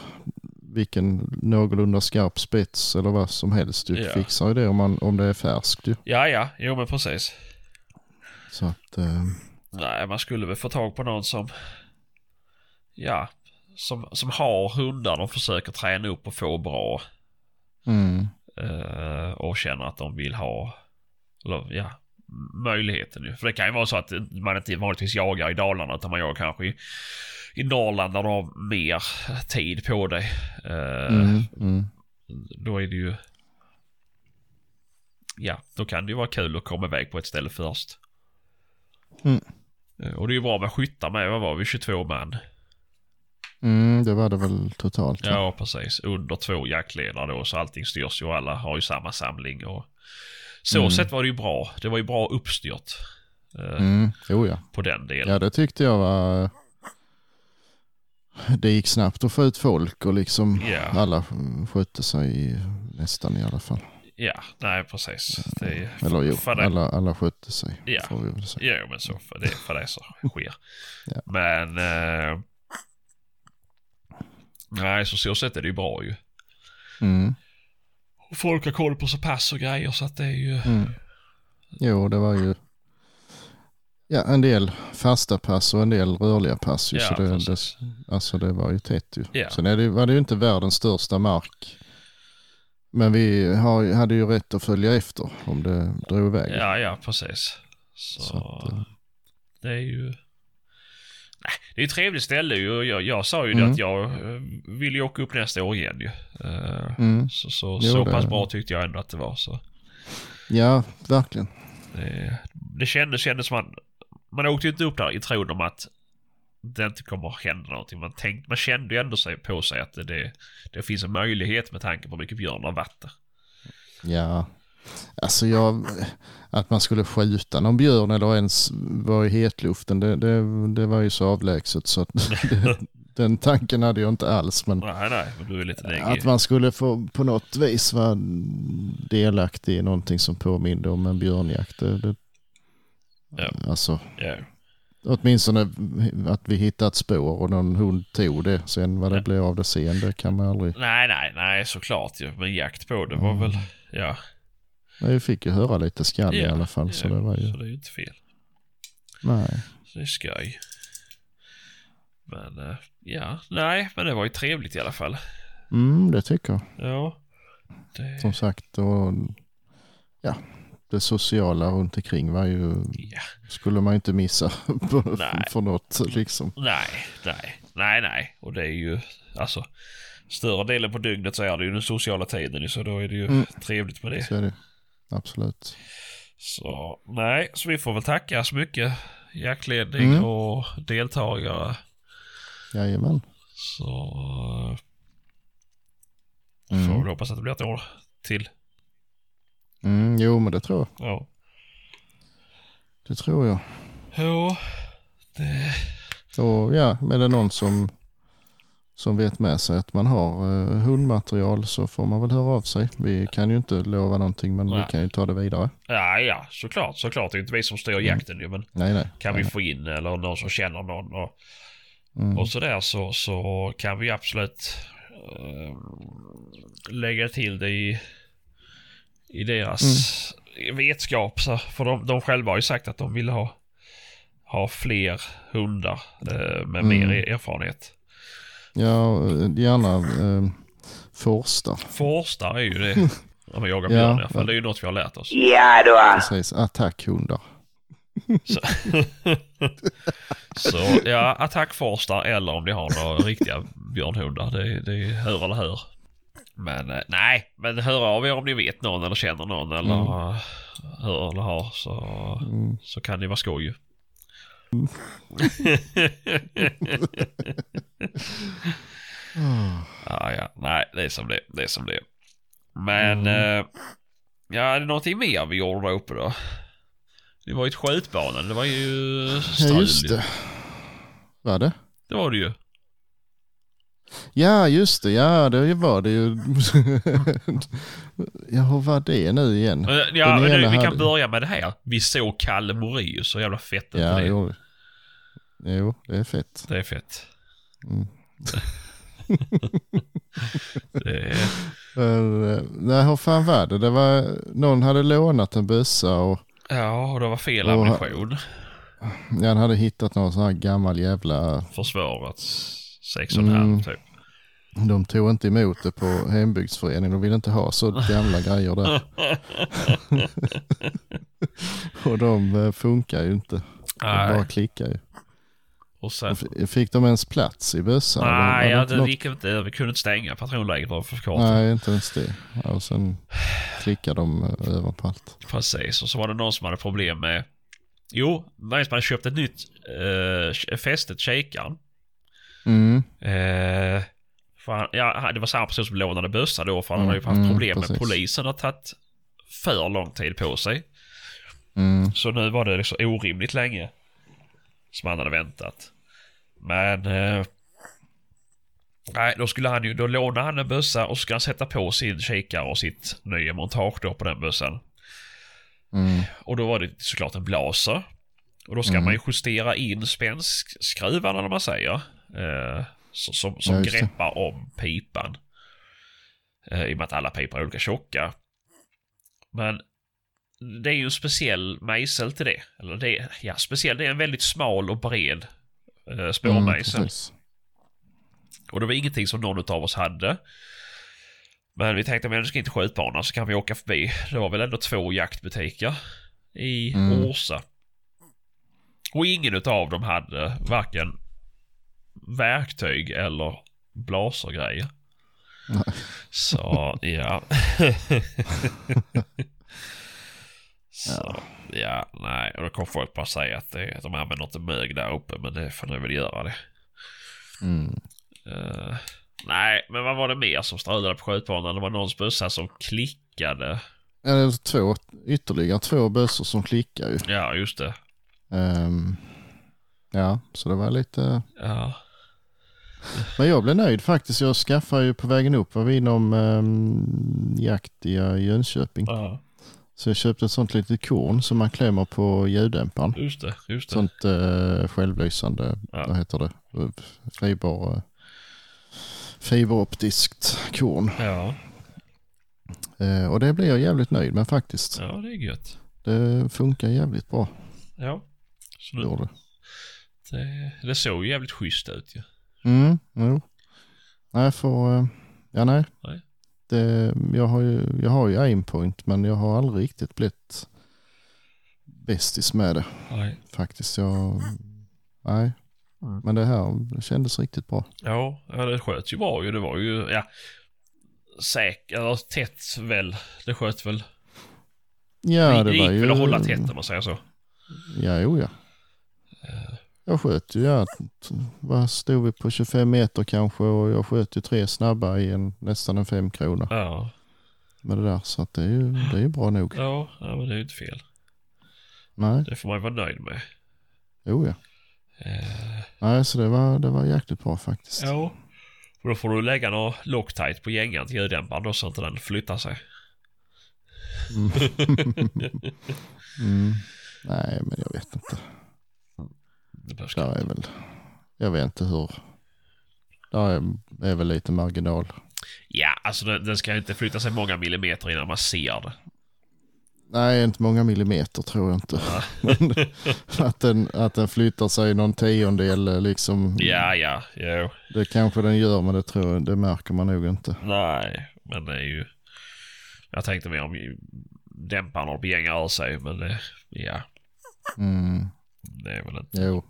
vilken någorlunda skarp spets eller vad som helst. Du Ja. fixar ju det om, man, om det är färskt ju. Ja, ja, jo men precis. Så att, eh, Nej, man skulle väl få tag på någon som, ja, som, som har hundar de försöker träna upp och få bra. Mm, eh, och känner att de vill ha, eller ja, möjligheten ju. För det kan ju vara så att man inte vanligtvis jagar i Dalarna utan man jagar kanske i, i Norrland där du har mer tid på dig. Eh, mm, mm. Då är det ju, ja, då kan det ju vara kul att komma iväg på ett ställe först. Mm. Eh, Och det är ju bra med skyttar med, vad var vi, 22 man? Mm, det var det väl totalt. va? Ja, precis. Under två jaktledare då, så allting styrs ju och alla har ju samma samling. Och så Mm. sett var det ju bra. Det var ju bra uppstyrt eh, Mm, jo ja. på den delen. Ja, det tyckte jag var... Det gick snabbt att få ut folk och liksom Ja. alla skötte sig nästan i alla fall. Ja, nej precis. Det är, Eller jo, det, alla, alla skötte sig. Ja. Får vi väl säga. Jo, men så för det, för det så sker. Ja. Men... Eh, nej, så så sett är det ju bra ju. Mm, folk har koll på så pass och grejer så att det är ju... mm. Jo, det var ju ja, en del fasta pass och en del rörliga pass. Ju, Ja, så det, det, alltså det var ju tätt ju. Ja. Sen är det, var det ju inte världens största mark. Men vi har, hade ju rätt att följa efter om det drog iväg. Ja, ja, precis. Så, Så att, eh, det är ju... Det är ett trevligt ställe ju. Jag, jag sa ju det Mm. att jag eh, vill ju åka upp nästa år igen ju. Eh, Mm. Så, så, Jo, så det- pass bra tyckte jag ändå att det var. Så Ja, verkligen. det, det kändes, kändes som man... Man åkte ju inte upp där i tron om att det inte kommer att hända någonting. Man, tänkte, man kände ju ändå sig, på sig att det, det, det finns en möjlighet med tanke på hur mycket björn har varit där. Ja, alltså jag, att man skulle skjuta någon björn eller ens vara i hetluften, det, det, det var ju så avlägset så att det, den tanken hade jag inte alls. Men Nej, nej, men att man skulle få på något vis vara delaktig i någonting som påminner om en björnjakt. Det, det, Ja. Alltså, Ja. åtminstone att vi hittade ett spår och någon hund tog det. Sen vad det Ja. blev av det sen, det kan man aldrig. Nej, nej, nej, såklart ju. Men jakt på det var Mm. väl, ja. Vi fick ju höra lite skall i Ja, alla fall. Så ja, det var ju, Så det är ju inte fel. nej. Så det är skoj. Men, eh, ja, nej, men det var ju trevligt i alla fall. Mm, det tycker jag. Ja. Det, Som sagt, och, ja, det sociala runt omkring var ju, ja. skulle man inte missa för något liksom. Nej, nej, nej, nej. Och det är ju, alltså, större delen på dygnet så är det ju den sociala tiden ju, så då är det ju Mm. trevligt med det. Så är det. Absolut. Så, nej, så vi får väl tacka så mycket jaktledning Mm. och deltagare. Jajamän. Så Mm. får vi hoppas att det blir ett år till. Mm, jo, men det tror jag. Ja. Det tror jag. Jo, det... Och ja, är det någon som, som vet med sig att man har eh, hundmaterial så får man väl höra av sig. Vi kan ju inte lova någonting men Nej. vi kan ju ta det vidare. Ja, ja, såklart, såklart. Det är inte vi som styr jakten ju, men Nej, nej. kan nej, vi få in eller någon som känner någon och. Mm. och sådär så, så kan vi absolut eh, lägga till det i, i deras vetskap. Så, för de, de själva har ju sagt att de vill ha, ha fler hundar eh, med Mm. mer erfarenhet. Ja, eh, gärna eh, forstar. Forstar är ju det. När man jagar Ja, björn i alla fall. ja. Det är ju något vi har lärt oss. Ja då. Precis, attackhundar. Så, så ja, attackforstar eller om de har några riktiga björnhundar. Det, det hör eller hör. Men eh, nej, men hör av er om ni vet någon eller känner någon eller Mm. hör eller har så, Mm. så kan det vara skoj ju. ja, ja, nej, det är som det Det är som det. Men, Mm. eh, ja, är det någonting mer vi gjorde där uppe då? Det var ju ett skjutbanan, det var ju Ja, strul just ju. det. Var det? Det var det ju. Ja, just det. Ja, det var det ju. ja, hur var det nu igen? Eh, Ja, nu, vi kan hade- börja med det här. Vi såg Kalle Moraeus, så jävla fett Ja, ja, det. jo. Jo, det är fett. det är fett. Mm. det är, Men, eh, Nej, hur fan var det? det var, någon hade lånat en bössa och ja, och det var fel Och- ammunition. ja, han hade hittat någon sån här gammal jävla... Försvarets 6,5 Mm. typ. De tog inte emot det på hembygdsföreningen. De ville inte ha så gamla grejer där. och de eh, funkar ju inte. De bara klickar ju. Och sen... Fick de ens plats i bössan? Nej, ja, det något- gick inte. Vi kunde inte stänga patronläget var för kort. Nej, inte ens det. Och sen klickar de eh, över på allt. Precis, och så var det någon som hade problem med... Jo, någon som hade köpt ett nytt uh, fäste till kikaren. Mm. För han, ja, det var samma person som lånade bössa då, för han Mm, hade ju haft mm, problem med precis. polisen. har tagit för lång tid på sig. Mm. Så nu var det liksom orimligt länge som han hade väntat. Men... Eh, nej, då skulle han ju... Då lånade han en bössa och skulle han sätta på sin kikare och sitt nya montage då på den bössan. Mm. Och då var det såklart en blaser. Och då ska Mm. man ju justera in spänskskruvarna, när man säger. Eh, så, som som Ja, greppar om pipan. Eh, I och med att alla pipor är olika tjocka. Men det är ju en speciell mejsel till det. Eller det är, ja, speciell. Det är en väldigt smal och bred eh, Mm, spårmejsel. precis. Och det var ingenting som någon av oss hade. Men vi tänkte, men vi ska inte skjutbana så kan vi åka förbi. Det var väl ändå två jaktbutiker i Mm. Orsa. Och ingen av dem hade varken verktyg eller blasergrejer. Så, ja. Så, ja, nej. Och då kommer folk bara säga att det, de använder inte mög där uppe, men det får ni väl göra det. Mm. Eh, nej, men vad var det mer som strulade på skjutbanan? Det var någons bössa som klickade. Ja, det är två, ytterligare två bössor som klickar ju. Ja, just det. Ehm, ja, så det var lite... Ja. Men jag blev nöjd faktiskt. Jag skaffade ju på vägen upp, var vi inom um, jakt i uh, Jönköping. ja. Så jag köpte ett sånt litet korn som man klämmer på ljuddämparen. Just det, just det. Sånt uh, självlysande, Ja. vad heter det, fiber, uh, fiberoptiskt korn. Ja, Eh, och det blev jag jävligt nöjd med faktiskt. ja, det är gött. Det funkar jävligt bra. Ja. Så nu, Gjorde. det, det såg jävligt schysst ut ju. Mm, jo. Nej, för, eh, ja nej. Nej. Det, jag, har ju, jag har ju aimpoint men jag har aldrig riktigt blivit bästis med det Nej. faktiskt. Jag, nej. Mm. Men det här det kändes riktigt bra. Ja, det sköt ju bra ju. Det var ju, ja. Säkert, eller tätt väl. Det sköt väl. Ja, det, det, gick var ju... väl att hålla tätt om man säger så. Ja, jo ja. Jag sköt ju, ja, t- vad stod vi på 25 meter kanske och jag sköt ju tre snabba i en, nästan en fem kronor Ja, med det där. Så att det är ju, det är ju bra nog. ja, ja men det är ju inte fel. Nej, Det får man ju vara nöjd med. jo ja. Eh, Nej, så det var, det var jäkligt bra faktiskt. ja. Och då får du lägga något Loctite på gängan till ljuddämparen då så inte den flyttar sig. Mm. mm. Nej, men jag vet inte. Det Där är väl, jag vet inte hur. Där är, är väl lite marginal. Ja, alltså den, den ska inte flytta sig många millimeter innan man ser det. Nej, inte många millimeter tror jag inte. Men att, den, att den flyttar sig någon tiondel eh, liksom. Ja, ja, jo. Det kanske den gör, men det, tror jag, det märker man nog inte. Nej, men det är ju... Jag tänkte mer om dämparen och begänga av sig, men det, ja, Mm, det är väl inte... jo.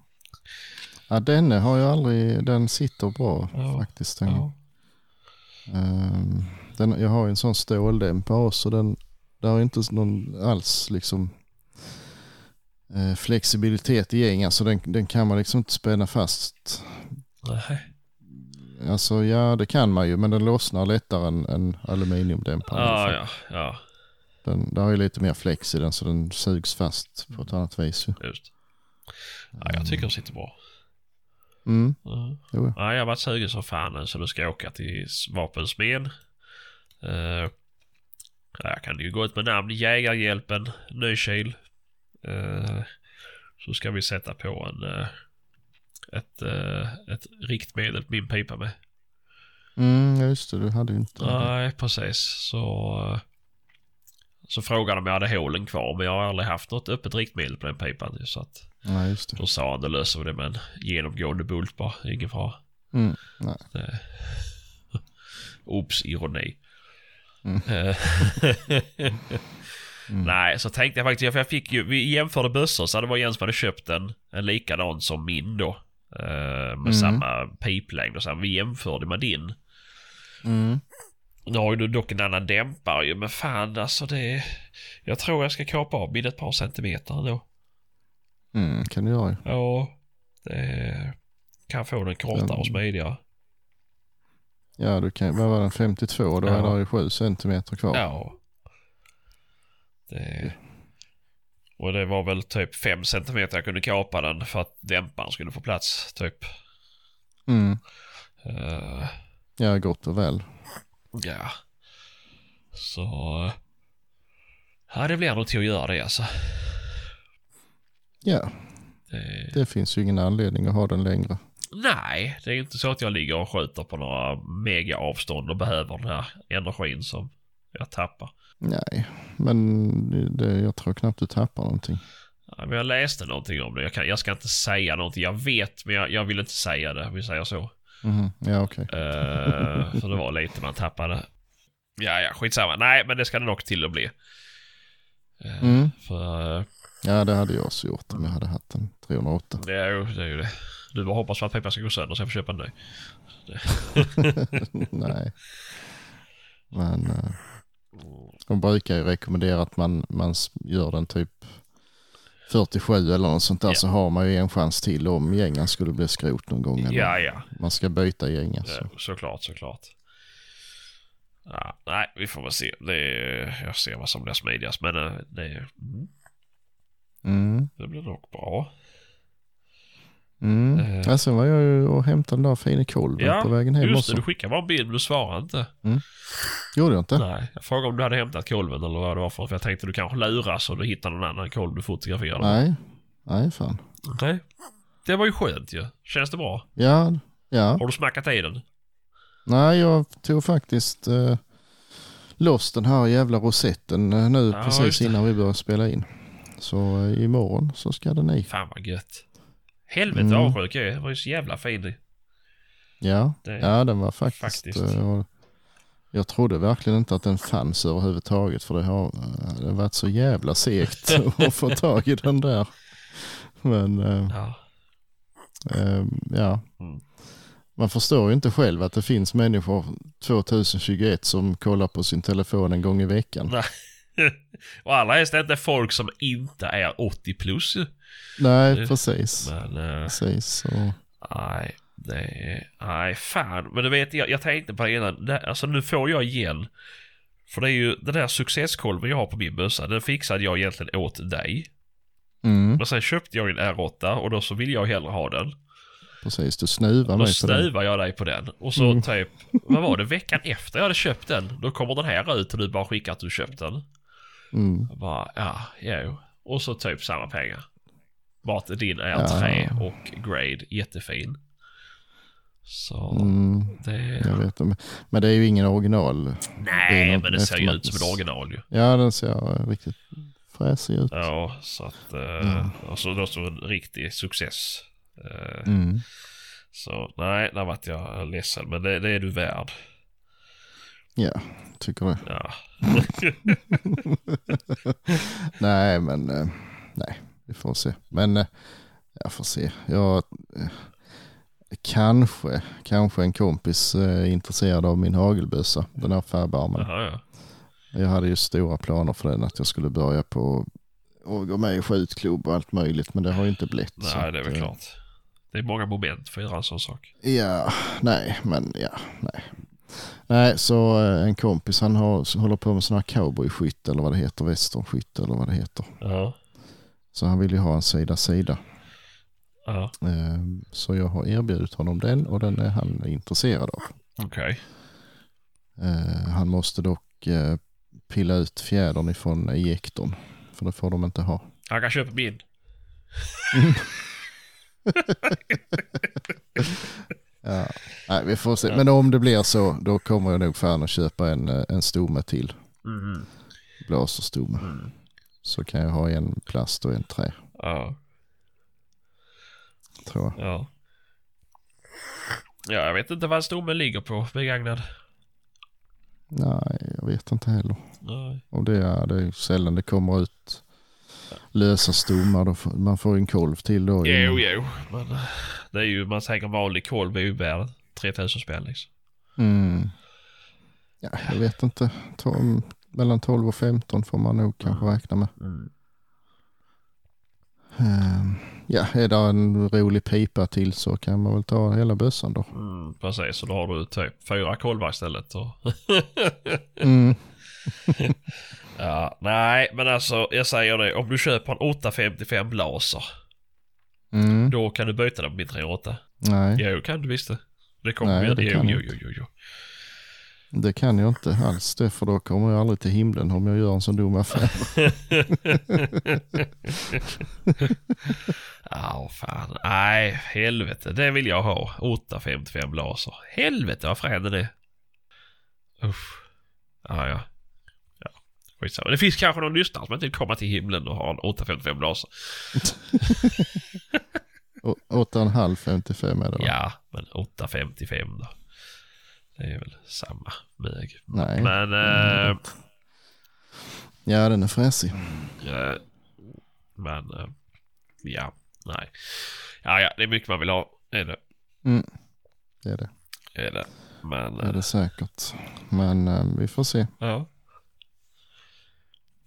Ja, denne har jag aldrig, den sitter bra Ja, faktiskt. Den, Ja. Ehm, den, jag har en sån ståldämpare också. Den, där är inte någon alls liksom eh, flexibilitet i gängen. Så den, den kan man liksom inte spänna fast. Nej. Alltså ja, det kan man ju, men den lossnar lättare än, än aluminiumdämparen. Ja, ja, ja, Den, där är ju lite mer flex i den så den sugs fast på ett annat vis. Ju. just. Ja, jag tycker den sitter bra. Mm. Ja. Jo. Ja, jag har varit sugen som fan så nu ska jag åka till vapensmed. Uh, jag kan ju gå ut med namn Jägarhjälpen, Nykil. Uh, så ska vi sätta på en, uh, ett, uh, ett riktmedel min pipa med. Mm, just det, du hade ju inte... Nej, precis. Så, så frågade de om jag hade hålen kvar, men jag har aldrig haft något öppet riktmedel på den pipan. Så att Nej, just det. då sa han, då löser vi det med en genomgående bult bara. Ingen fara. Mm. Nej. Oops, ironi. Mm. Eh, Nej, så tänkte jag faktiskt, för jag fick ju, vi jämförde bössor så det var en som hade köpt en, en likadan som min då. eh, Med Mm. samma piplängd och så här. Vi jämförde med din. Mm. Nu har ju du dock en annan dämpare ju, men fan alltså det... Jag tror jag ska kapa av min ett par centimeter då. Mm, kan du göra. Ja, det kan få den kortare och smidigare. Ja, du kan vad var den, 52? Då Ja. är det ju 7 centimeter kvar. Ja. Det... Och det var väl typ 5 centimeter jag kunde kapa den för att dämparen skulle få plats, typ. Mm. Eh, Ja, gott och väl. ja. Så... Ja, det blir nog till att göra det alltså. Ja, Det... det finns ju ingen anledning att ha den längre. Nej, det är inte så att jag ligger och skjuter på några mega avstånd och behöver den här energin som jag tappar. Nej, men det, jag tror knappt du tappar någonting. Ja, men jag läste någonting om det. Jag, kan, jag ska inte säga någonting. Jag vet, men jag, jag vill inte säga det. Vi säger så. Mhm, Ja, okej. Eh, så det var lite man tappade. Ja, ja, skitsamma. Nej, men det ska det nog till att bli. Eh, Mm. För eh, Ja, det hade jag också gjort om jag hade haft en 308. det är ju det. Är ju det. Du bara hoppas på att pipan ska gå sönder så jag får köpa en ny. Nej. Men eh, de brukar ju rekommendera att man, man gör den typ 47 eller något sånt där Ja. så har man ju en chans till om gängen skulle bli skrot någon gång. Eller Ja, ja. Man ska byta gäng alltså. Så. Såklart, såklart. Ja, nej, vi får väl se. Det är, jag ser vad som blir smidigast. Men eh, det, är- mm, Mm. det blir nog bra. Mm. Eh. Ja, sen var jag ju och hämtade den där fina kolven Ja, på vägen hem Just också. det, du skickade bara en bild men du svarade inte. Gjorde jag inte? Nej, jag frågade om du hade hämtat kolven eller vad det var för för jag tänkte du kanske luras och du hittar någon annan kolv du fotograferade. Nej. Nej, fan. Nej. Det var ju skönt ju. Känns det bra? Ja, ja. Har du smackat i den? Nej, jag tog faktiskt eh, loss den här jävla rosetten eh, nu Ja, precis innan vi började spela in. Så eh, imorgon så ska den i. Fan vad gött. Helvete Mm. vad avundsjuk jag är. Den var ju så jävla fin. Ja, Det- ja den var faktiskt... faktiskt. eh, och jag trodde verkligen inte att den fanns överhuvudtaget för det har, eh, det har varit så jävla segt att få tag i den där. Men eh, Ja. eh, ja, Mm. man förstår ju inte själv att det finns människor 2021 som kollar på sin telefon en gång i veckan. Nej. och alla helst är inte folk som inte är 80 plus ju. Nej, precis. Men eh, Precis. Så. nej, det. Nej, fan. Men du vet, jag, jag tänkte på det innan. Det, alltså nu får jag igen. För det är ju den där successkolven jag har på min bössa. Den fixade jag egentligen åt dig. Mm, Men sen köpte jag en R8 och då så vill jag hellre ha den. precis, du snuvar Då mig på den. snuvade jag dig på den. Och så Mm. typ, vad var det, veckan efter jag hade köpt den. Då kommer den här ut och du bara skickar att du köpt den. Mm. Bara, ja, jo. Och så typ samma pengar. Bara att din är Ja. trä och grade, jättefin. Så Mm, det... jag vet inte. Men det är ju ingen original. det Nej, något men det ser ju ut som ett original ju. Ja, den ser riktigt fräsig ut. Ja, så att... Eh, Mm. Och så då så en riktig success. Eh, Mm. Så nej, där vart jag ledsen. Men det, det är du värd. Ja, tycker det. Ja. Nej, men eh, nej, vi får se. Men eh, jag får se. Jag, eh, kanske, kanske en kompis är intresserad av min hagelbössa, den här färbarmen. Jaha, ja. Jag hade ju stora planer för den, att jag skulle börja på och gå med i skjutklubb och allt möjligt, men det har ju inte blivit. så Nej, det är väl klart. Det är många moment för att göra en sån sak. Ja, nej, men ja, nej. Nej, så eh, en kompis han har, håller på med sån här cowboyskytt eller vad det heter, västernskytt eller vad det heter. Ja. Så han vill ju ha en sida-sida. Ja, Eh, Så jag har erbjudit honom den och den är han intresserad av. okej. Eh, Han måste dock eh, pilla ut fjädern ifrån ejektorn. För det får de inte ha. Han kan köpa min. Ja. Nej, vi får se. Men om det blir så, då kommer jag nog fan att köpa en, eh, en stomme till. Mm. Blaserstomme. Mm. Så kan jag ha en plast och en trä, Ja, tror jag. ja. Ja, jag vet inte vad stommen ligger på begagnad. Nej, jag vet inte heller. Nej. Och det är, det är sällan det kommer ut lösa stommar. Man får en kolv till då. Jo, jo. Men det är ju, man säger vanlig kolv är ju värd 3000 spänn liksom. Mm. Ja, jag vet inte. To- mellan 12 och 15 får man nog kanske räkna med. Mm. Ehm, ja, är det en rolig pipa till så kan man väl ta hela bössan då. Mm, precis, så då har du typ fyra kolvar istället. Och Mm. ja, nej, men alltså jag säger det. Om du köper en 855 Blaser, Mm. då kan du byta den på min 308. Nej, Jo, kan du visst det. Det kommer Nej, det göra. kan Jo, jag jo, jo, jo, jo. det kan jag inte alls det för då kommer jag aldrig till himlen om jag gör en sån dum affär. Ja, fan. Nej, helvete. Det vill jag ha. 855 laser. Helvete vad frän den är. Usch. Ja. Ja, skitsamma. Det finns kanske någon lyssnare som inte vill komma till himlen och ha en 855 laser. Å- 8,5 55 är det va? Ja, men 855 då. Det är väl samma väg. Nej. Men, eh, Ja, den är fräsig. eh, men, eh, ja, nej. Ja, ja, det är mycket man vill ha. Är det. Mm. Det är det. Är det. Men, Det är det säkert. Men vi får se. ja.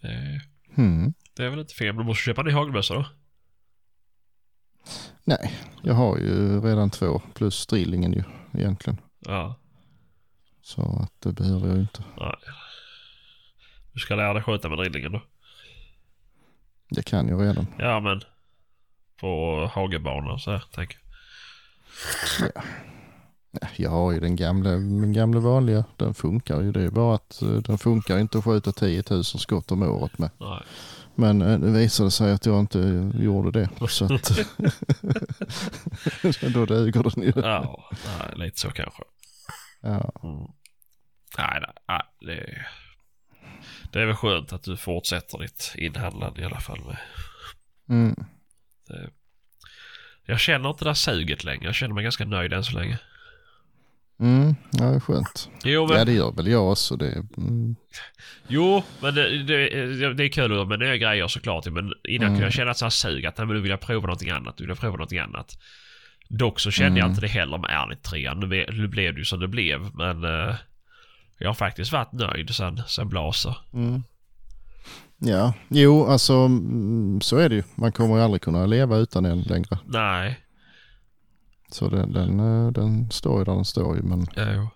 Det, Hmm. det är väl inte fel. Du måste köpa en ny hagelbössa då. Nej, jag har ju redan två plus drillingen ju egentligen. Ja, Så att det behöver jag inte. nej. Du ska lära dig sköta med drillingen då. Det kan jag redan. Ja, men på hagelbanor och så här, tänker jag. Ja, Jag har ju den gamla, min gamla vanliga. Den funkar ju. Det är bara att eh, den funkar inte att skjuta 10 000 skott om året med. Nej. Men eh, det visade sig att jag inte gjorde det. Så att då duger den ju. Ja, nej, lite så kanske. Ja. Mm. Nej, nej, nej det, det är väl skönt att du fortsätter ditt inhandlande i alla fall. Med. Mm. Det, jag känner inte det där suget längre. Jag känner mig ganska nöjd än så länge. Mm. Ja, det är skönt. Jo, men, Ja, det gör väl jag också. Det, mm. jo, men det, det, det är kul med nya grejer såklart. Men innan Mm. kunde jag känna ett sånt sug att nej, men nu vill jag prova någonting annat. Nu vill jag prova någonting annat. Dock så kände jag Mm. inte det heller med Ernit 3. Nu, blev det ju som det blev. Men eh, jag har faktiskt varit nöjd sen, sen Blaser. Mm. Ja, jo, alltså mm, så är det ju. Man kommer aldrig kunna leva utan den längre. Nej. Så den, den, eh, den står ju där den står ju. Men Jo.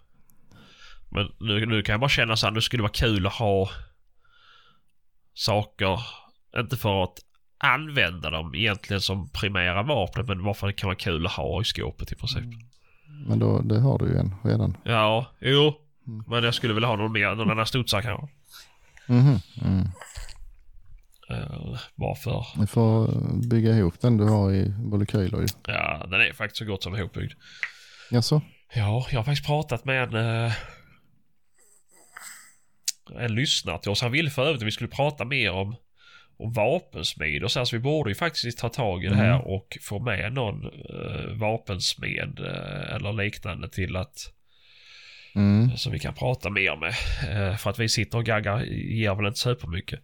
Men nu, nu kan jag bara känna så här, det skulle vara kul att ha saker, inte för att använda dem egentligen som primära vapen, men varför det kan vara kul att ha i skåpet i princip. Men då, det har du ju en redan. Ja, jo. Mm. Men jag skulle vilja ha någon mer, någon annan studsare kanske. Mhm. Mm. Varför? Du får eh, bygga ihop den du har i molekyler ju. Ja, den är faktiskt så gott som ihopbyggd. Jaså? Ja, jag har faktiskt pratat med en... eh, en lyssnare till oss. Han ville för övrigt att vi skulle prata mer om, om vapensmed och så, här, så vi borde ju faktiskt ta tag i det här Mm. och få med någon uh, vapensmed eh, eller liknande till att Mm. som vi kan prata mer med. Eh, för att vi sitter och gaggar ger väl inte supermycket.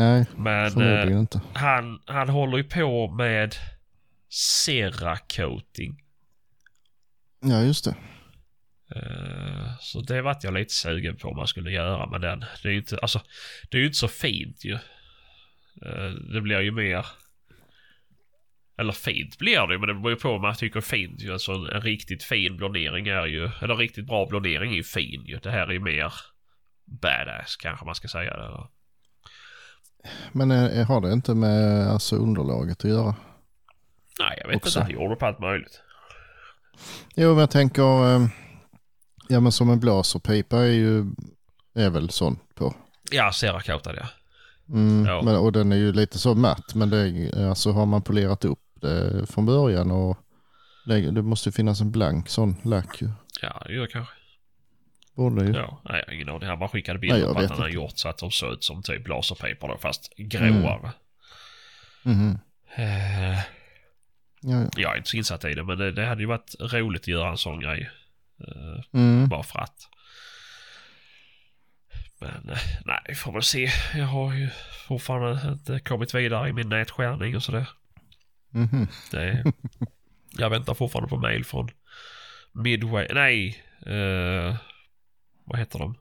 Nej, Men eh, förmodligen inte. han, han håller ju på med Ceracoating. Ja, just det. Eh, Så det vart jag lite sugen på om man skulle göra med den. Det är ju inte, alltså, det är inte så fint ju. Eh, Det blir ju mer... Eller fint blir det men det beror ju på vad man tycker fint ju. Alltså en, en riktigt fin blondering är ju... Eller riktigt bra blondering är ju fin ju. Det här är ju mer badass kanske man ska säga. Det. eller? Men eh, har det inte med alltså, underlaget att göra? Nej, jag vet Också. inte. Han gjorde på allt möjligt. Jo, men jag tänker, eh, ja men som en blaserpipa är ju, är väl sån på. Ja, Serracoatad ja. Mm, Ja. men, och den är ju lite så matt, men det, är- alltså har man polerat upp det från början och det måste ju finnas en blank sån lack ju. Ja, det gör det kanske. Borde ju. Ja, nej, jag har ingen aning. Han bara skickade bilder på att han hade inte. gjort så att de såg ut som typ laserpaper då, fast gråare. Mhm. Eh, Ja, ja. jag är inte så insatt i det, men det, det hade ju varit roligt att göra en sån grej. Eh, Mm. bara för att. Men eh, nej, vi får väl se. Jag har ju fortfarande inte kommit vidare i min nätskärning och sådär. Mhm. Det, jag väntar fortfarande på mail från Midway. Nej, eh, vad heter de?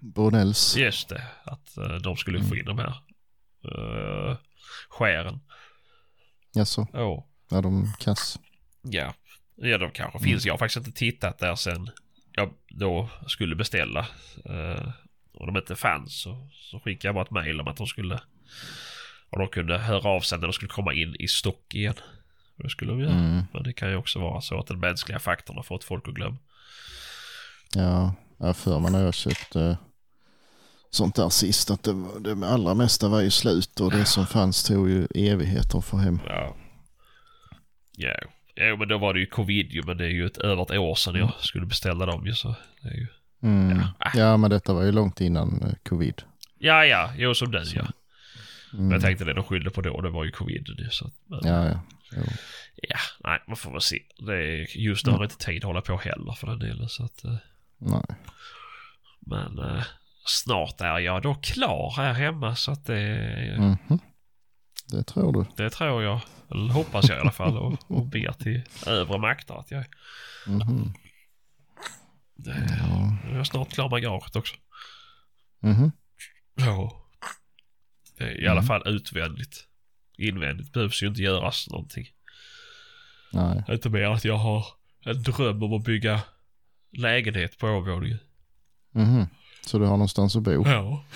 Brunells. Just det, att eh, de skulle få in de här uh, skären. Jaså, Oh. ja de kass. Ja, ja de kanske finns. Jag har faktiskt inte tittat där sen jag då skulle beställa. Uh, och de inte fanns så, så skickade jag bara ett mail om att de skulle och de kunde höra av sig när de skulle komma in i stock igen. Det skulle de göra. Mm. Men det kan ju också vara så att den mänskliga faktorn har fått folk att glömma. Ja, jag för mig när jag köpte sånt där sist att det, det allra mesta var ju slut och det som fanns tog ju evigheter att få hem. Ja. Ja, ja men då var det ju covid ju men det är ju ett, över ett år sedan jag skulle beställa dem ju så. Det är ju... Mm. Ja. Ja, men detta var ju långt innan eh, covid. Ja, ja, jo som du ja. Men Mm. jag tänkte det de skyllde på då, det var ju covid så. Men, Ja, ja. Jo. ja, nej man får väl se. Det är, just nu har jag inte tid att hålla på heller för den delen så att. Nej. Men eh, snart är jag då klar här hemma så att det, Mhm. Det tror du. det tror jag. Eller hoppas jag i alla fall och, och ber till övre makter att jag Mhm. det, Ja. jag är snart klar med garaget också. Mhm. Ja. Det är I alla Mm. fall utvändigt. Invändigt behövs ju inte göras någonting. Nej. Inte mer att jag har en dröm om att bygga lägenhet på övervåningen. Mhm. Så du har någonstans att bo? Ja.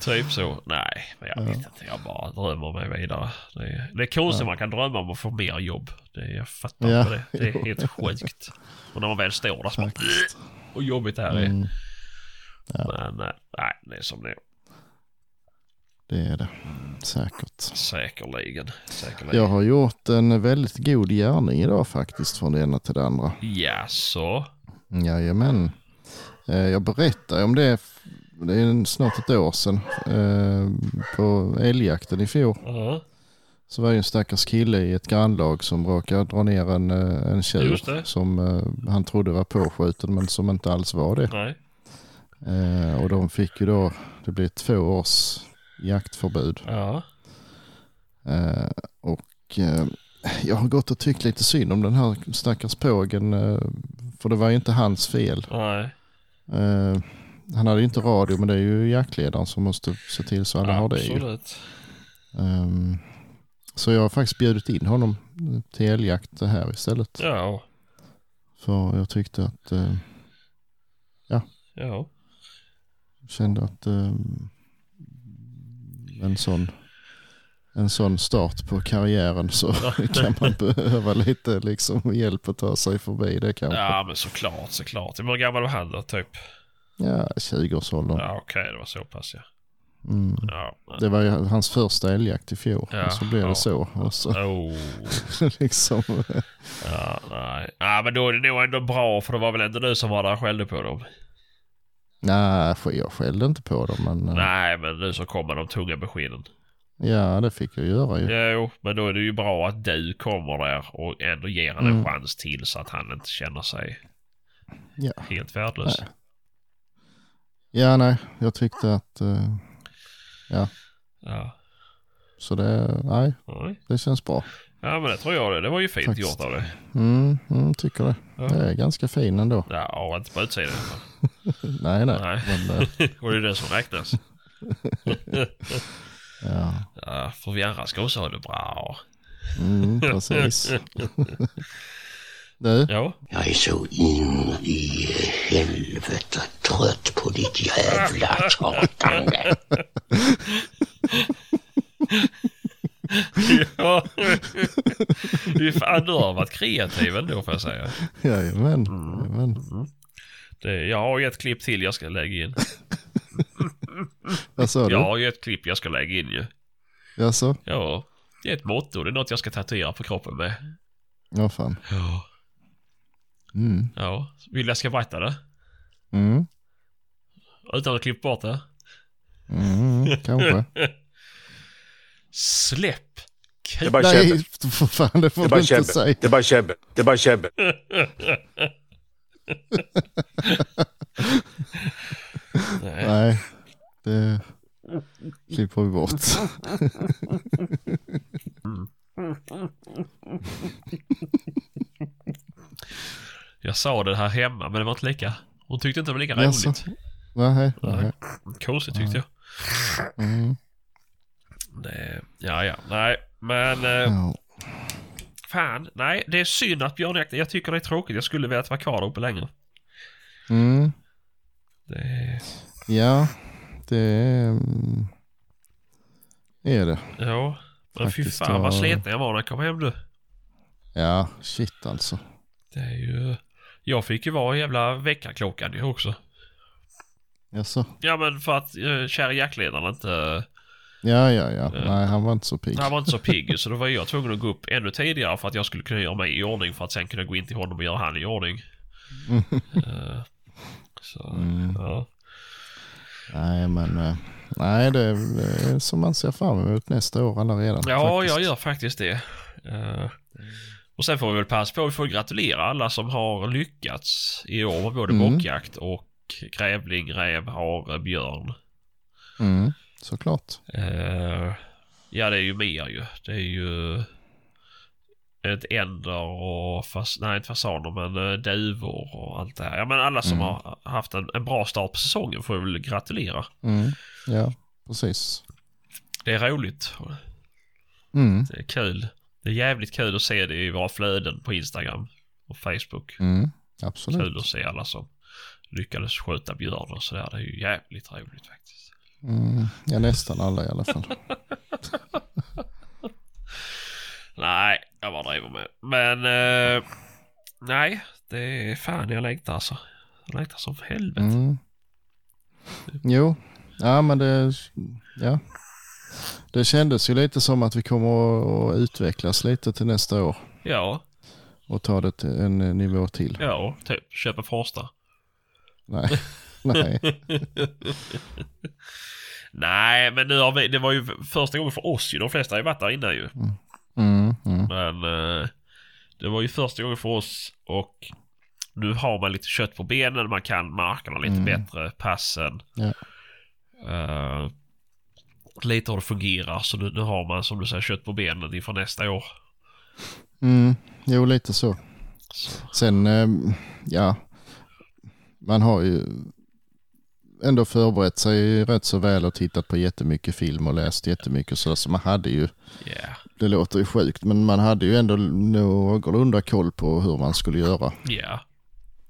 typ så. Nej, men jag vet inte. Jag bara drömmer mig vidare. Det är, det är konstigt Ja. man kan drömma om att få mer jobb. Det, jag fattar Ja, inte det. Det är helt sjukt. Och när man väl står där så bara... Och jobbigt det här är. Mm, Men eh, nej, det är som det är. Det är det. Säkert. Säkerligen. Säkerligen. Jag har gjort en väldigt god gärning idag faktiskt från det ena till det andra. Jaså? Jajamän. Eh, Jag berättade om det, det är snart ett år sedan, eh, på älgjakten i fjol. Ja, Så var det en stackars kille i ett grannlag som råkade dra ner en, eh, en tjur som han trodde var påskjuten men som inte alls var det. nej. Och de fick ju då, det blev två års jaktförbud. Ja. Eh, Och eh, jag har gått och tyckt lite synd om den här stackars pågen eh, för det var ju inte hans fel. Nej. Eh, han hade ju inte radio men det är ju jaktledaren som måste se till så alla har det ju. Absolut. Ehm, så jag har faktiskt bjudit in honom till älgjakt här istället. Ja. För jag tyckte att, eh, Ja. kände att eh, en sån en sån start på karriären så kan man behöva lite liksom hjälp att ta sig förbi det kanske. Ja men såklart, såklart. Hur gammal var han då typ? Ja, 20-årsåldern. Ja okej, det var så pass ja. Mm. Ja. Det var ju hans första älgjakt i fjol. Ja, och så blev ja. det så. Och så Oh. liksom, Ja, nej. Ja men då är det nog ändå bra för det var väl ändå du som var där och skällde på dem. Nej, jag skällde inte på dem. Men eh, Nej men du som kom med de tunga beskeden. ja, det fick jag göra ju. Jo, men då är det ju bra att du kommer där och ändå ger han en Mm. chans till så att han inte känner sig Ja. helt värdelös. Nej. Ja, nej, jag tyckte att, eh, Ja. så det, nej, Nej. det känns bra. Ja, men det tror jag det. Det var ju fint Faktiskt. gjort av dig. Mm, mm, tycker det. Ja. Det är ganska fin ändå. Ja, inte på utsidan. Nej, nej. Nej. Men, eh, och det är det som räknas. ja, Ja, för vi andra ska också ha det bra. mm, precis. Du, Ja. Jag är så in i helvete trött på ditt jävla tjatande. ja. Du, fan, du har varit kreativ ändå får jag säga. jajamän. jajamän. Det, jag har ju ett klipp till jag ska lägga in. Vad sa du? Jag har ju ett klipp jag ska lägga in ju. Jaså? Ja. Det är ett motto. Det är något jag ska tatuera på kroppen med. Ja, fan. Ja. Mm. Ja. Vill jag ska berätta det? Mm. Utan att klippa bort det? Mm. Kanske. Släpp Det är bara Nej, käbbel. för fan det Det får är du bara inte käbbel. säga. Det är bara käbbel. Det är bara käbbel. Nej. Nej, det klipper vi bort. Jag sa det här hemma men det var inte lika. Hon tyckte inte det var lika Jaså? roligt. Nej, nej. Konstigt tyckte jag. Mm. Det, ja, ja. Nej, men eh, Ja. fan. Nej, det är synd att björnjakten. Jag tycker det är tråkigt. Jag skulle velat vara kvar där uppe längre. Mm. Det, ja, det är, mm, är det. ja. Men fy Faktiskt, fan vad ja. sliten jag var när jag kom hem du. Ja, shit alltså. Det är ju... Jag fick ju vara jävla väckarklockan ju också. Jaså? Ja men för att uh, kära jaktledaren inte... Ja, ja, ja. Nej, han var inte så pigg. Han var inte så pigg så då var jag tvungen att gå upp ännu tidigare för att jag skulle kunna göra mig i ordning för att sen kunna gå in till honom och göra han i ordning. Eh, så, Mm. ja. Nej, men eh, nej, det är, som man ser fram emot nästa år redan. Ja, faktiskt. jag gör faktiskt det. Eh, och sen får vi väl passa på, vi får gratulera alla som har lyckats i år med både Mm. bockjakt och grävling, räv, hare, björn. Mm, såklart. Eh, ja, det är ju mer ju. Det är ju ett änder och fas, nej inte fasaner men eh, duvor och allt det här. Ja men alla som Mm. har haft en, en bra start på säsongen får vi väl gratulera. Mm, ja, precis. Det är roligt. Mm, Det är kul. Det är jävligt kul att se det i våra flöden på Instagram och Facebook. mm, absolut. Kul att se alla som lyckades skjuta björn och sådär. Det är ju jävligt roligt faktiskt. Mm, ja, nästan alla i alla fall. Nej, jag bara driver med. Men eh, nej, det är fan jag längtar alltså. Jag längtar som helvete. Mm. Jo, ja men det, ja. Det kändes ju lite som att vi kommer att- utvecklas lite till nästa år Ja, och ta det till en nivå till. ja, typ köpa Forsta. Nej, nej. Nej, men nu har vi, det var ju första gången för oss ju. De flesta har ju varit där innan ju. Mm, mm, Men eh, det var ju första gången för oss och nu har man lite kött på benen. Man kan markerna lite Mm. bättre, passen. Ja. Eh, lite hur det fungerar. Så nu, nu har man som du säger kött på benen inför nästa år. mm. Jo, lite så. Så, Sen, eh, ja, man har ju ändå förberett sig rätt så väl och tittat på jättemycket film och läst jättemycket så, så man hade ju, yeah. det låter ju sjukt, men man hade ju ändå någorlunda koll på hur man skulle göra. Yeah.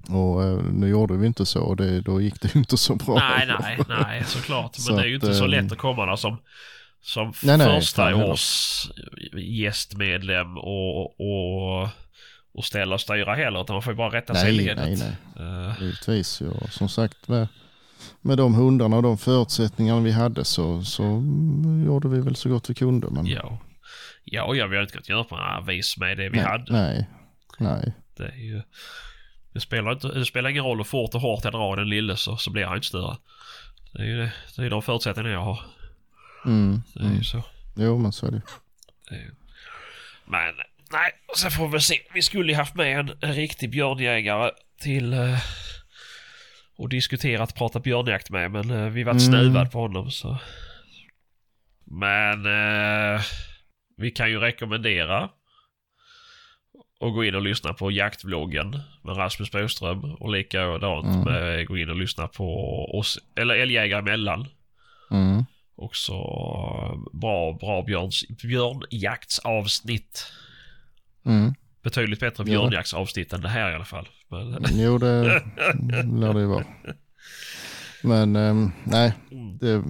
Och eh, nu gjorde vi inte så och det, då gick det ju inte så bra. Nej, nej, nej, såklart. Men Så det är ju inte att, så ehm, lätt att komma där som, som Nej, nej, första års gästmedlem och, och, och ställa och styra heller. Utan man får ju bara rätta sig i Nej, ledet. nej, nej. Eh, Givetvis. Ja. Som sagt med, med de hundarna och de förutsättningarna vi hade så, så gjorde vi väl så gott vi kunde. Men ja. Ja, ja, vi har inte kunnat göra på några vis med det vi nej, hade. nej, nej. Det är ju... Det spelar, inte, det spelar ingen roll hur fort och hårt jag drar den lille så, så blir han inte större. Det är ju det, det är de förutsättningarna jag har. Mm, Det är ju mm. så. Jo men så är det. Det är ju- Men nej, sen får vi väl se. Vi skulle ju haft med en, en riktig björnjägare till eh, och diskuterat prata björnjakt med men eh, vi vart Mm. snuvad på honom så. Men eh, vi kan ju rekommendera och gå in och lyssna på jaktvloggen med Rasmus Boström och likadant Mm. med gå in och lyssna på oss, eller Älgjägare emellan. Mm, Också bra, bra björns, björnjaktsavsnitt mm, Betydligt bättre Ja. björnjaktsavsnitt än det här i alla fall. Men, Jo, det lär det ju vara. Men ehm, nej, Mm. det,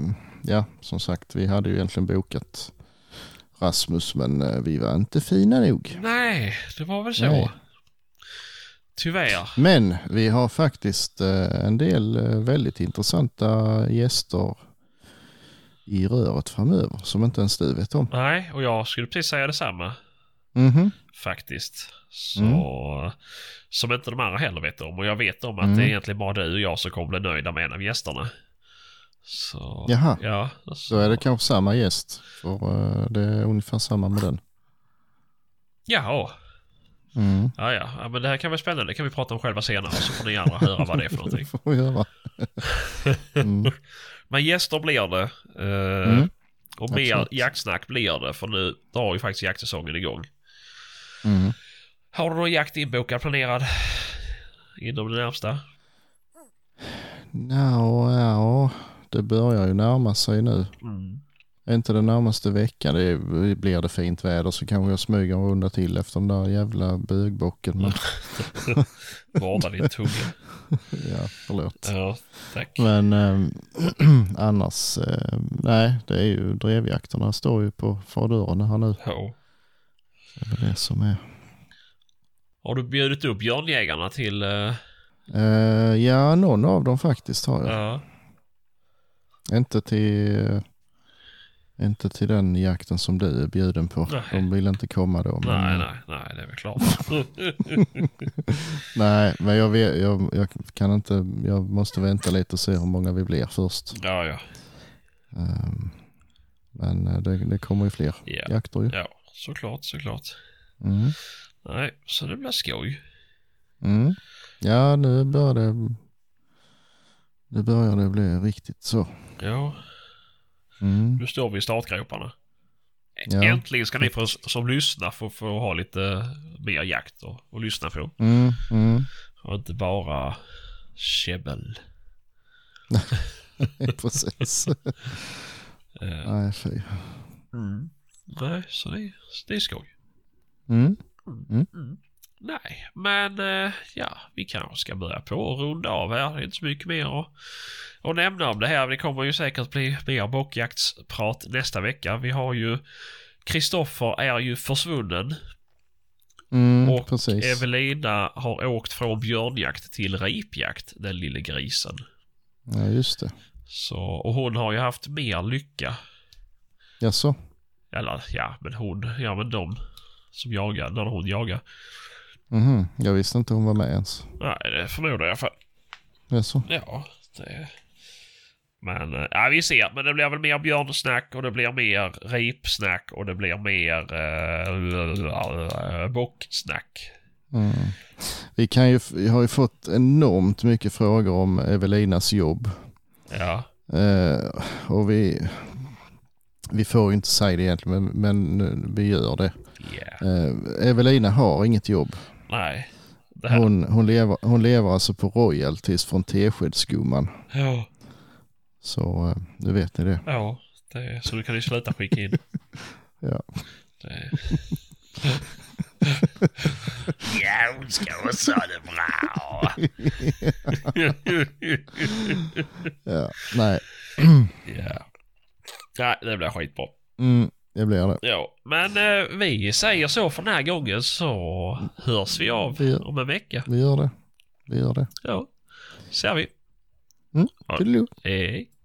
ja som sagt vi hade ju egentligen bokat Rasmus men eh, vi var inte fina nog. nej, det var väl så. Nej. Tyvärr. Men vi har faktiskt eh, en del eh, väldigt intressanta gäster i röret framöver som inte ens du vet om. Nej, och jag skulle precis säga detsamma. Mhm. Faktiskt. Så, Mm. Som inte de andra heller vet om. Och jag vet om att Mm. det är egentligen bara du och jag som kommer bli nöjda med en av gästerna. Så, Jaha. Ja. Då är det kanske samma gäst för eh, det är ungefär samma med den. Jaha. Mm. Ja, ja. ja, men det här kan vara spännande. Det kan vi prata om själva senare så får ni andra höra vad det är för Det någonting. får vi göra. Mm. Men gäster blir det. eh, Mm. Och mer Absolut. jaktsnack blir det. För nu drar ju faktiskt jaktsäsongen igång. Mm. Har du någon jakt inbokad planerad? Inom det närmsta? Ja, det börjar ju närma sig nu. Mm. Inte den närmaste veckan, det är, blir det fint väder så kanske jag smyger en runda till efter den där jävla bögbocken. Men, Vårda din tunga. ja, förlåt. Ja, tack. Men ehm, annars, eh, nej, det är ju drevjakterna står ju på fördörren här nu. Ja. Det är väl det som är. Har du bjudit upp björnjägarna till... Eh, ja, någon av dem faktiskt har jag. ja. Inte till, inte till den jakten som du är bjuden på. Nej. De vill inte komma då. Men, Nej, nej, nej, det är väl klart. Nej, men jag, vet, jag, jag kan inte, jag måste vänta lite och se hur många vi blir först. ja, ja. Ehm, men eh, det, det kommer ju fler Ja. jakter ju. Ja, såklart, såklart. Mm. Nej, så det blir skoj. Mm. Ja, nu börjar det, nu börjar det bli riktigt så. Ja, Mm. nu står vi i startgroparna. Ja. Äntligen ska ni få, som lyssnar få, få ha lite mer jakt och, och lyssna på. Mm. Mm. Och inte bara käbbel. Precis. Eh, Nej, fy. mm. Nej, så det, så det är skoj. Mm. Nej, men eh, ja, vi kanske ska börja på och runda av här. Det är inte så mycket mer att, att nämna om det här. Det kommer ju säkert bli mer bockjaktsprat nästa vecka. Vi har ju Kristoffer är ju försvunnen Mm, och precis. Evelina har åkt från björnjakt till ripjakt, den lille grisen. Ja, just det. Så, och hon har ju haft mer lycka. Jaså? Eller ja, men hon, ja men de som jagar, när hon jagar. Mhm. Jag visste inte hon var med ens. Nej, det förmodar jag i alla fall. Jaså? Ja, det... Men eh, ja, vi ser. Men det blir väl mer björnsnack och det blir mer ripsnack och det blir mer uh, bocksnack. Mm. Vi, kan ju, vi har ju fått enormt mycket frågor om Evelinas jobb. Ja, Eh, och vi, vi får ju inte säga det egentligen, men, men vi gör det. ja. Eh, Evelina har inget jobb. Nej. Det här. Hon, hon, lever, hon lever alltså på royalties från Teskedsgumman. Ja, Så eh, nu vet ni det. ja. Det, så du kan ju sluta skicka in. Ja. Ja, hon ska också ha det bra. Ja, nej, ja. Nej, det blir skitbra. mm, det blir det. Ja, men eh, vi säger så för den här gången så hörs vi av Vi gör- om en vecka. Vi gör det. Vi gör det. Ja, ser vi. Mm, Ja. Hej.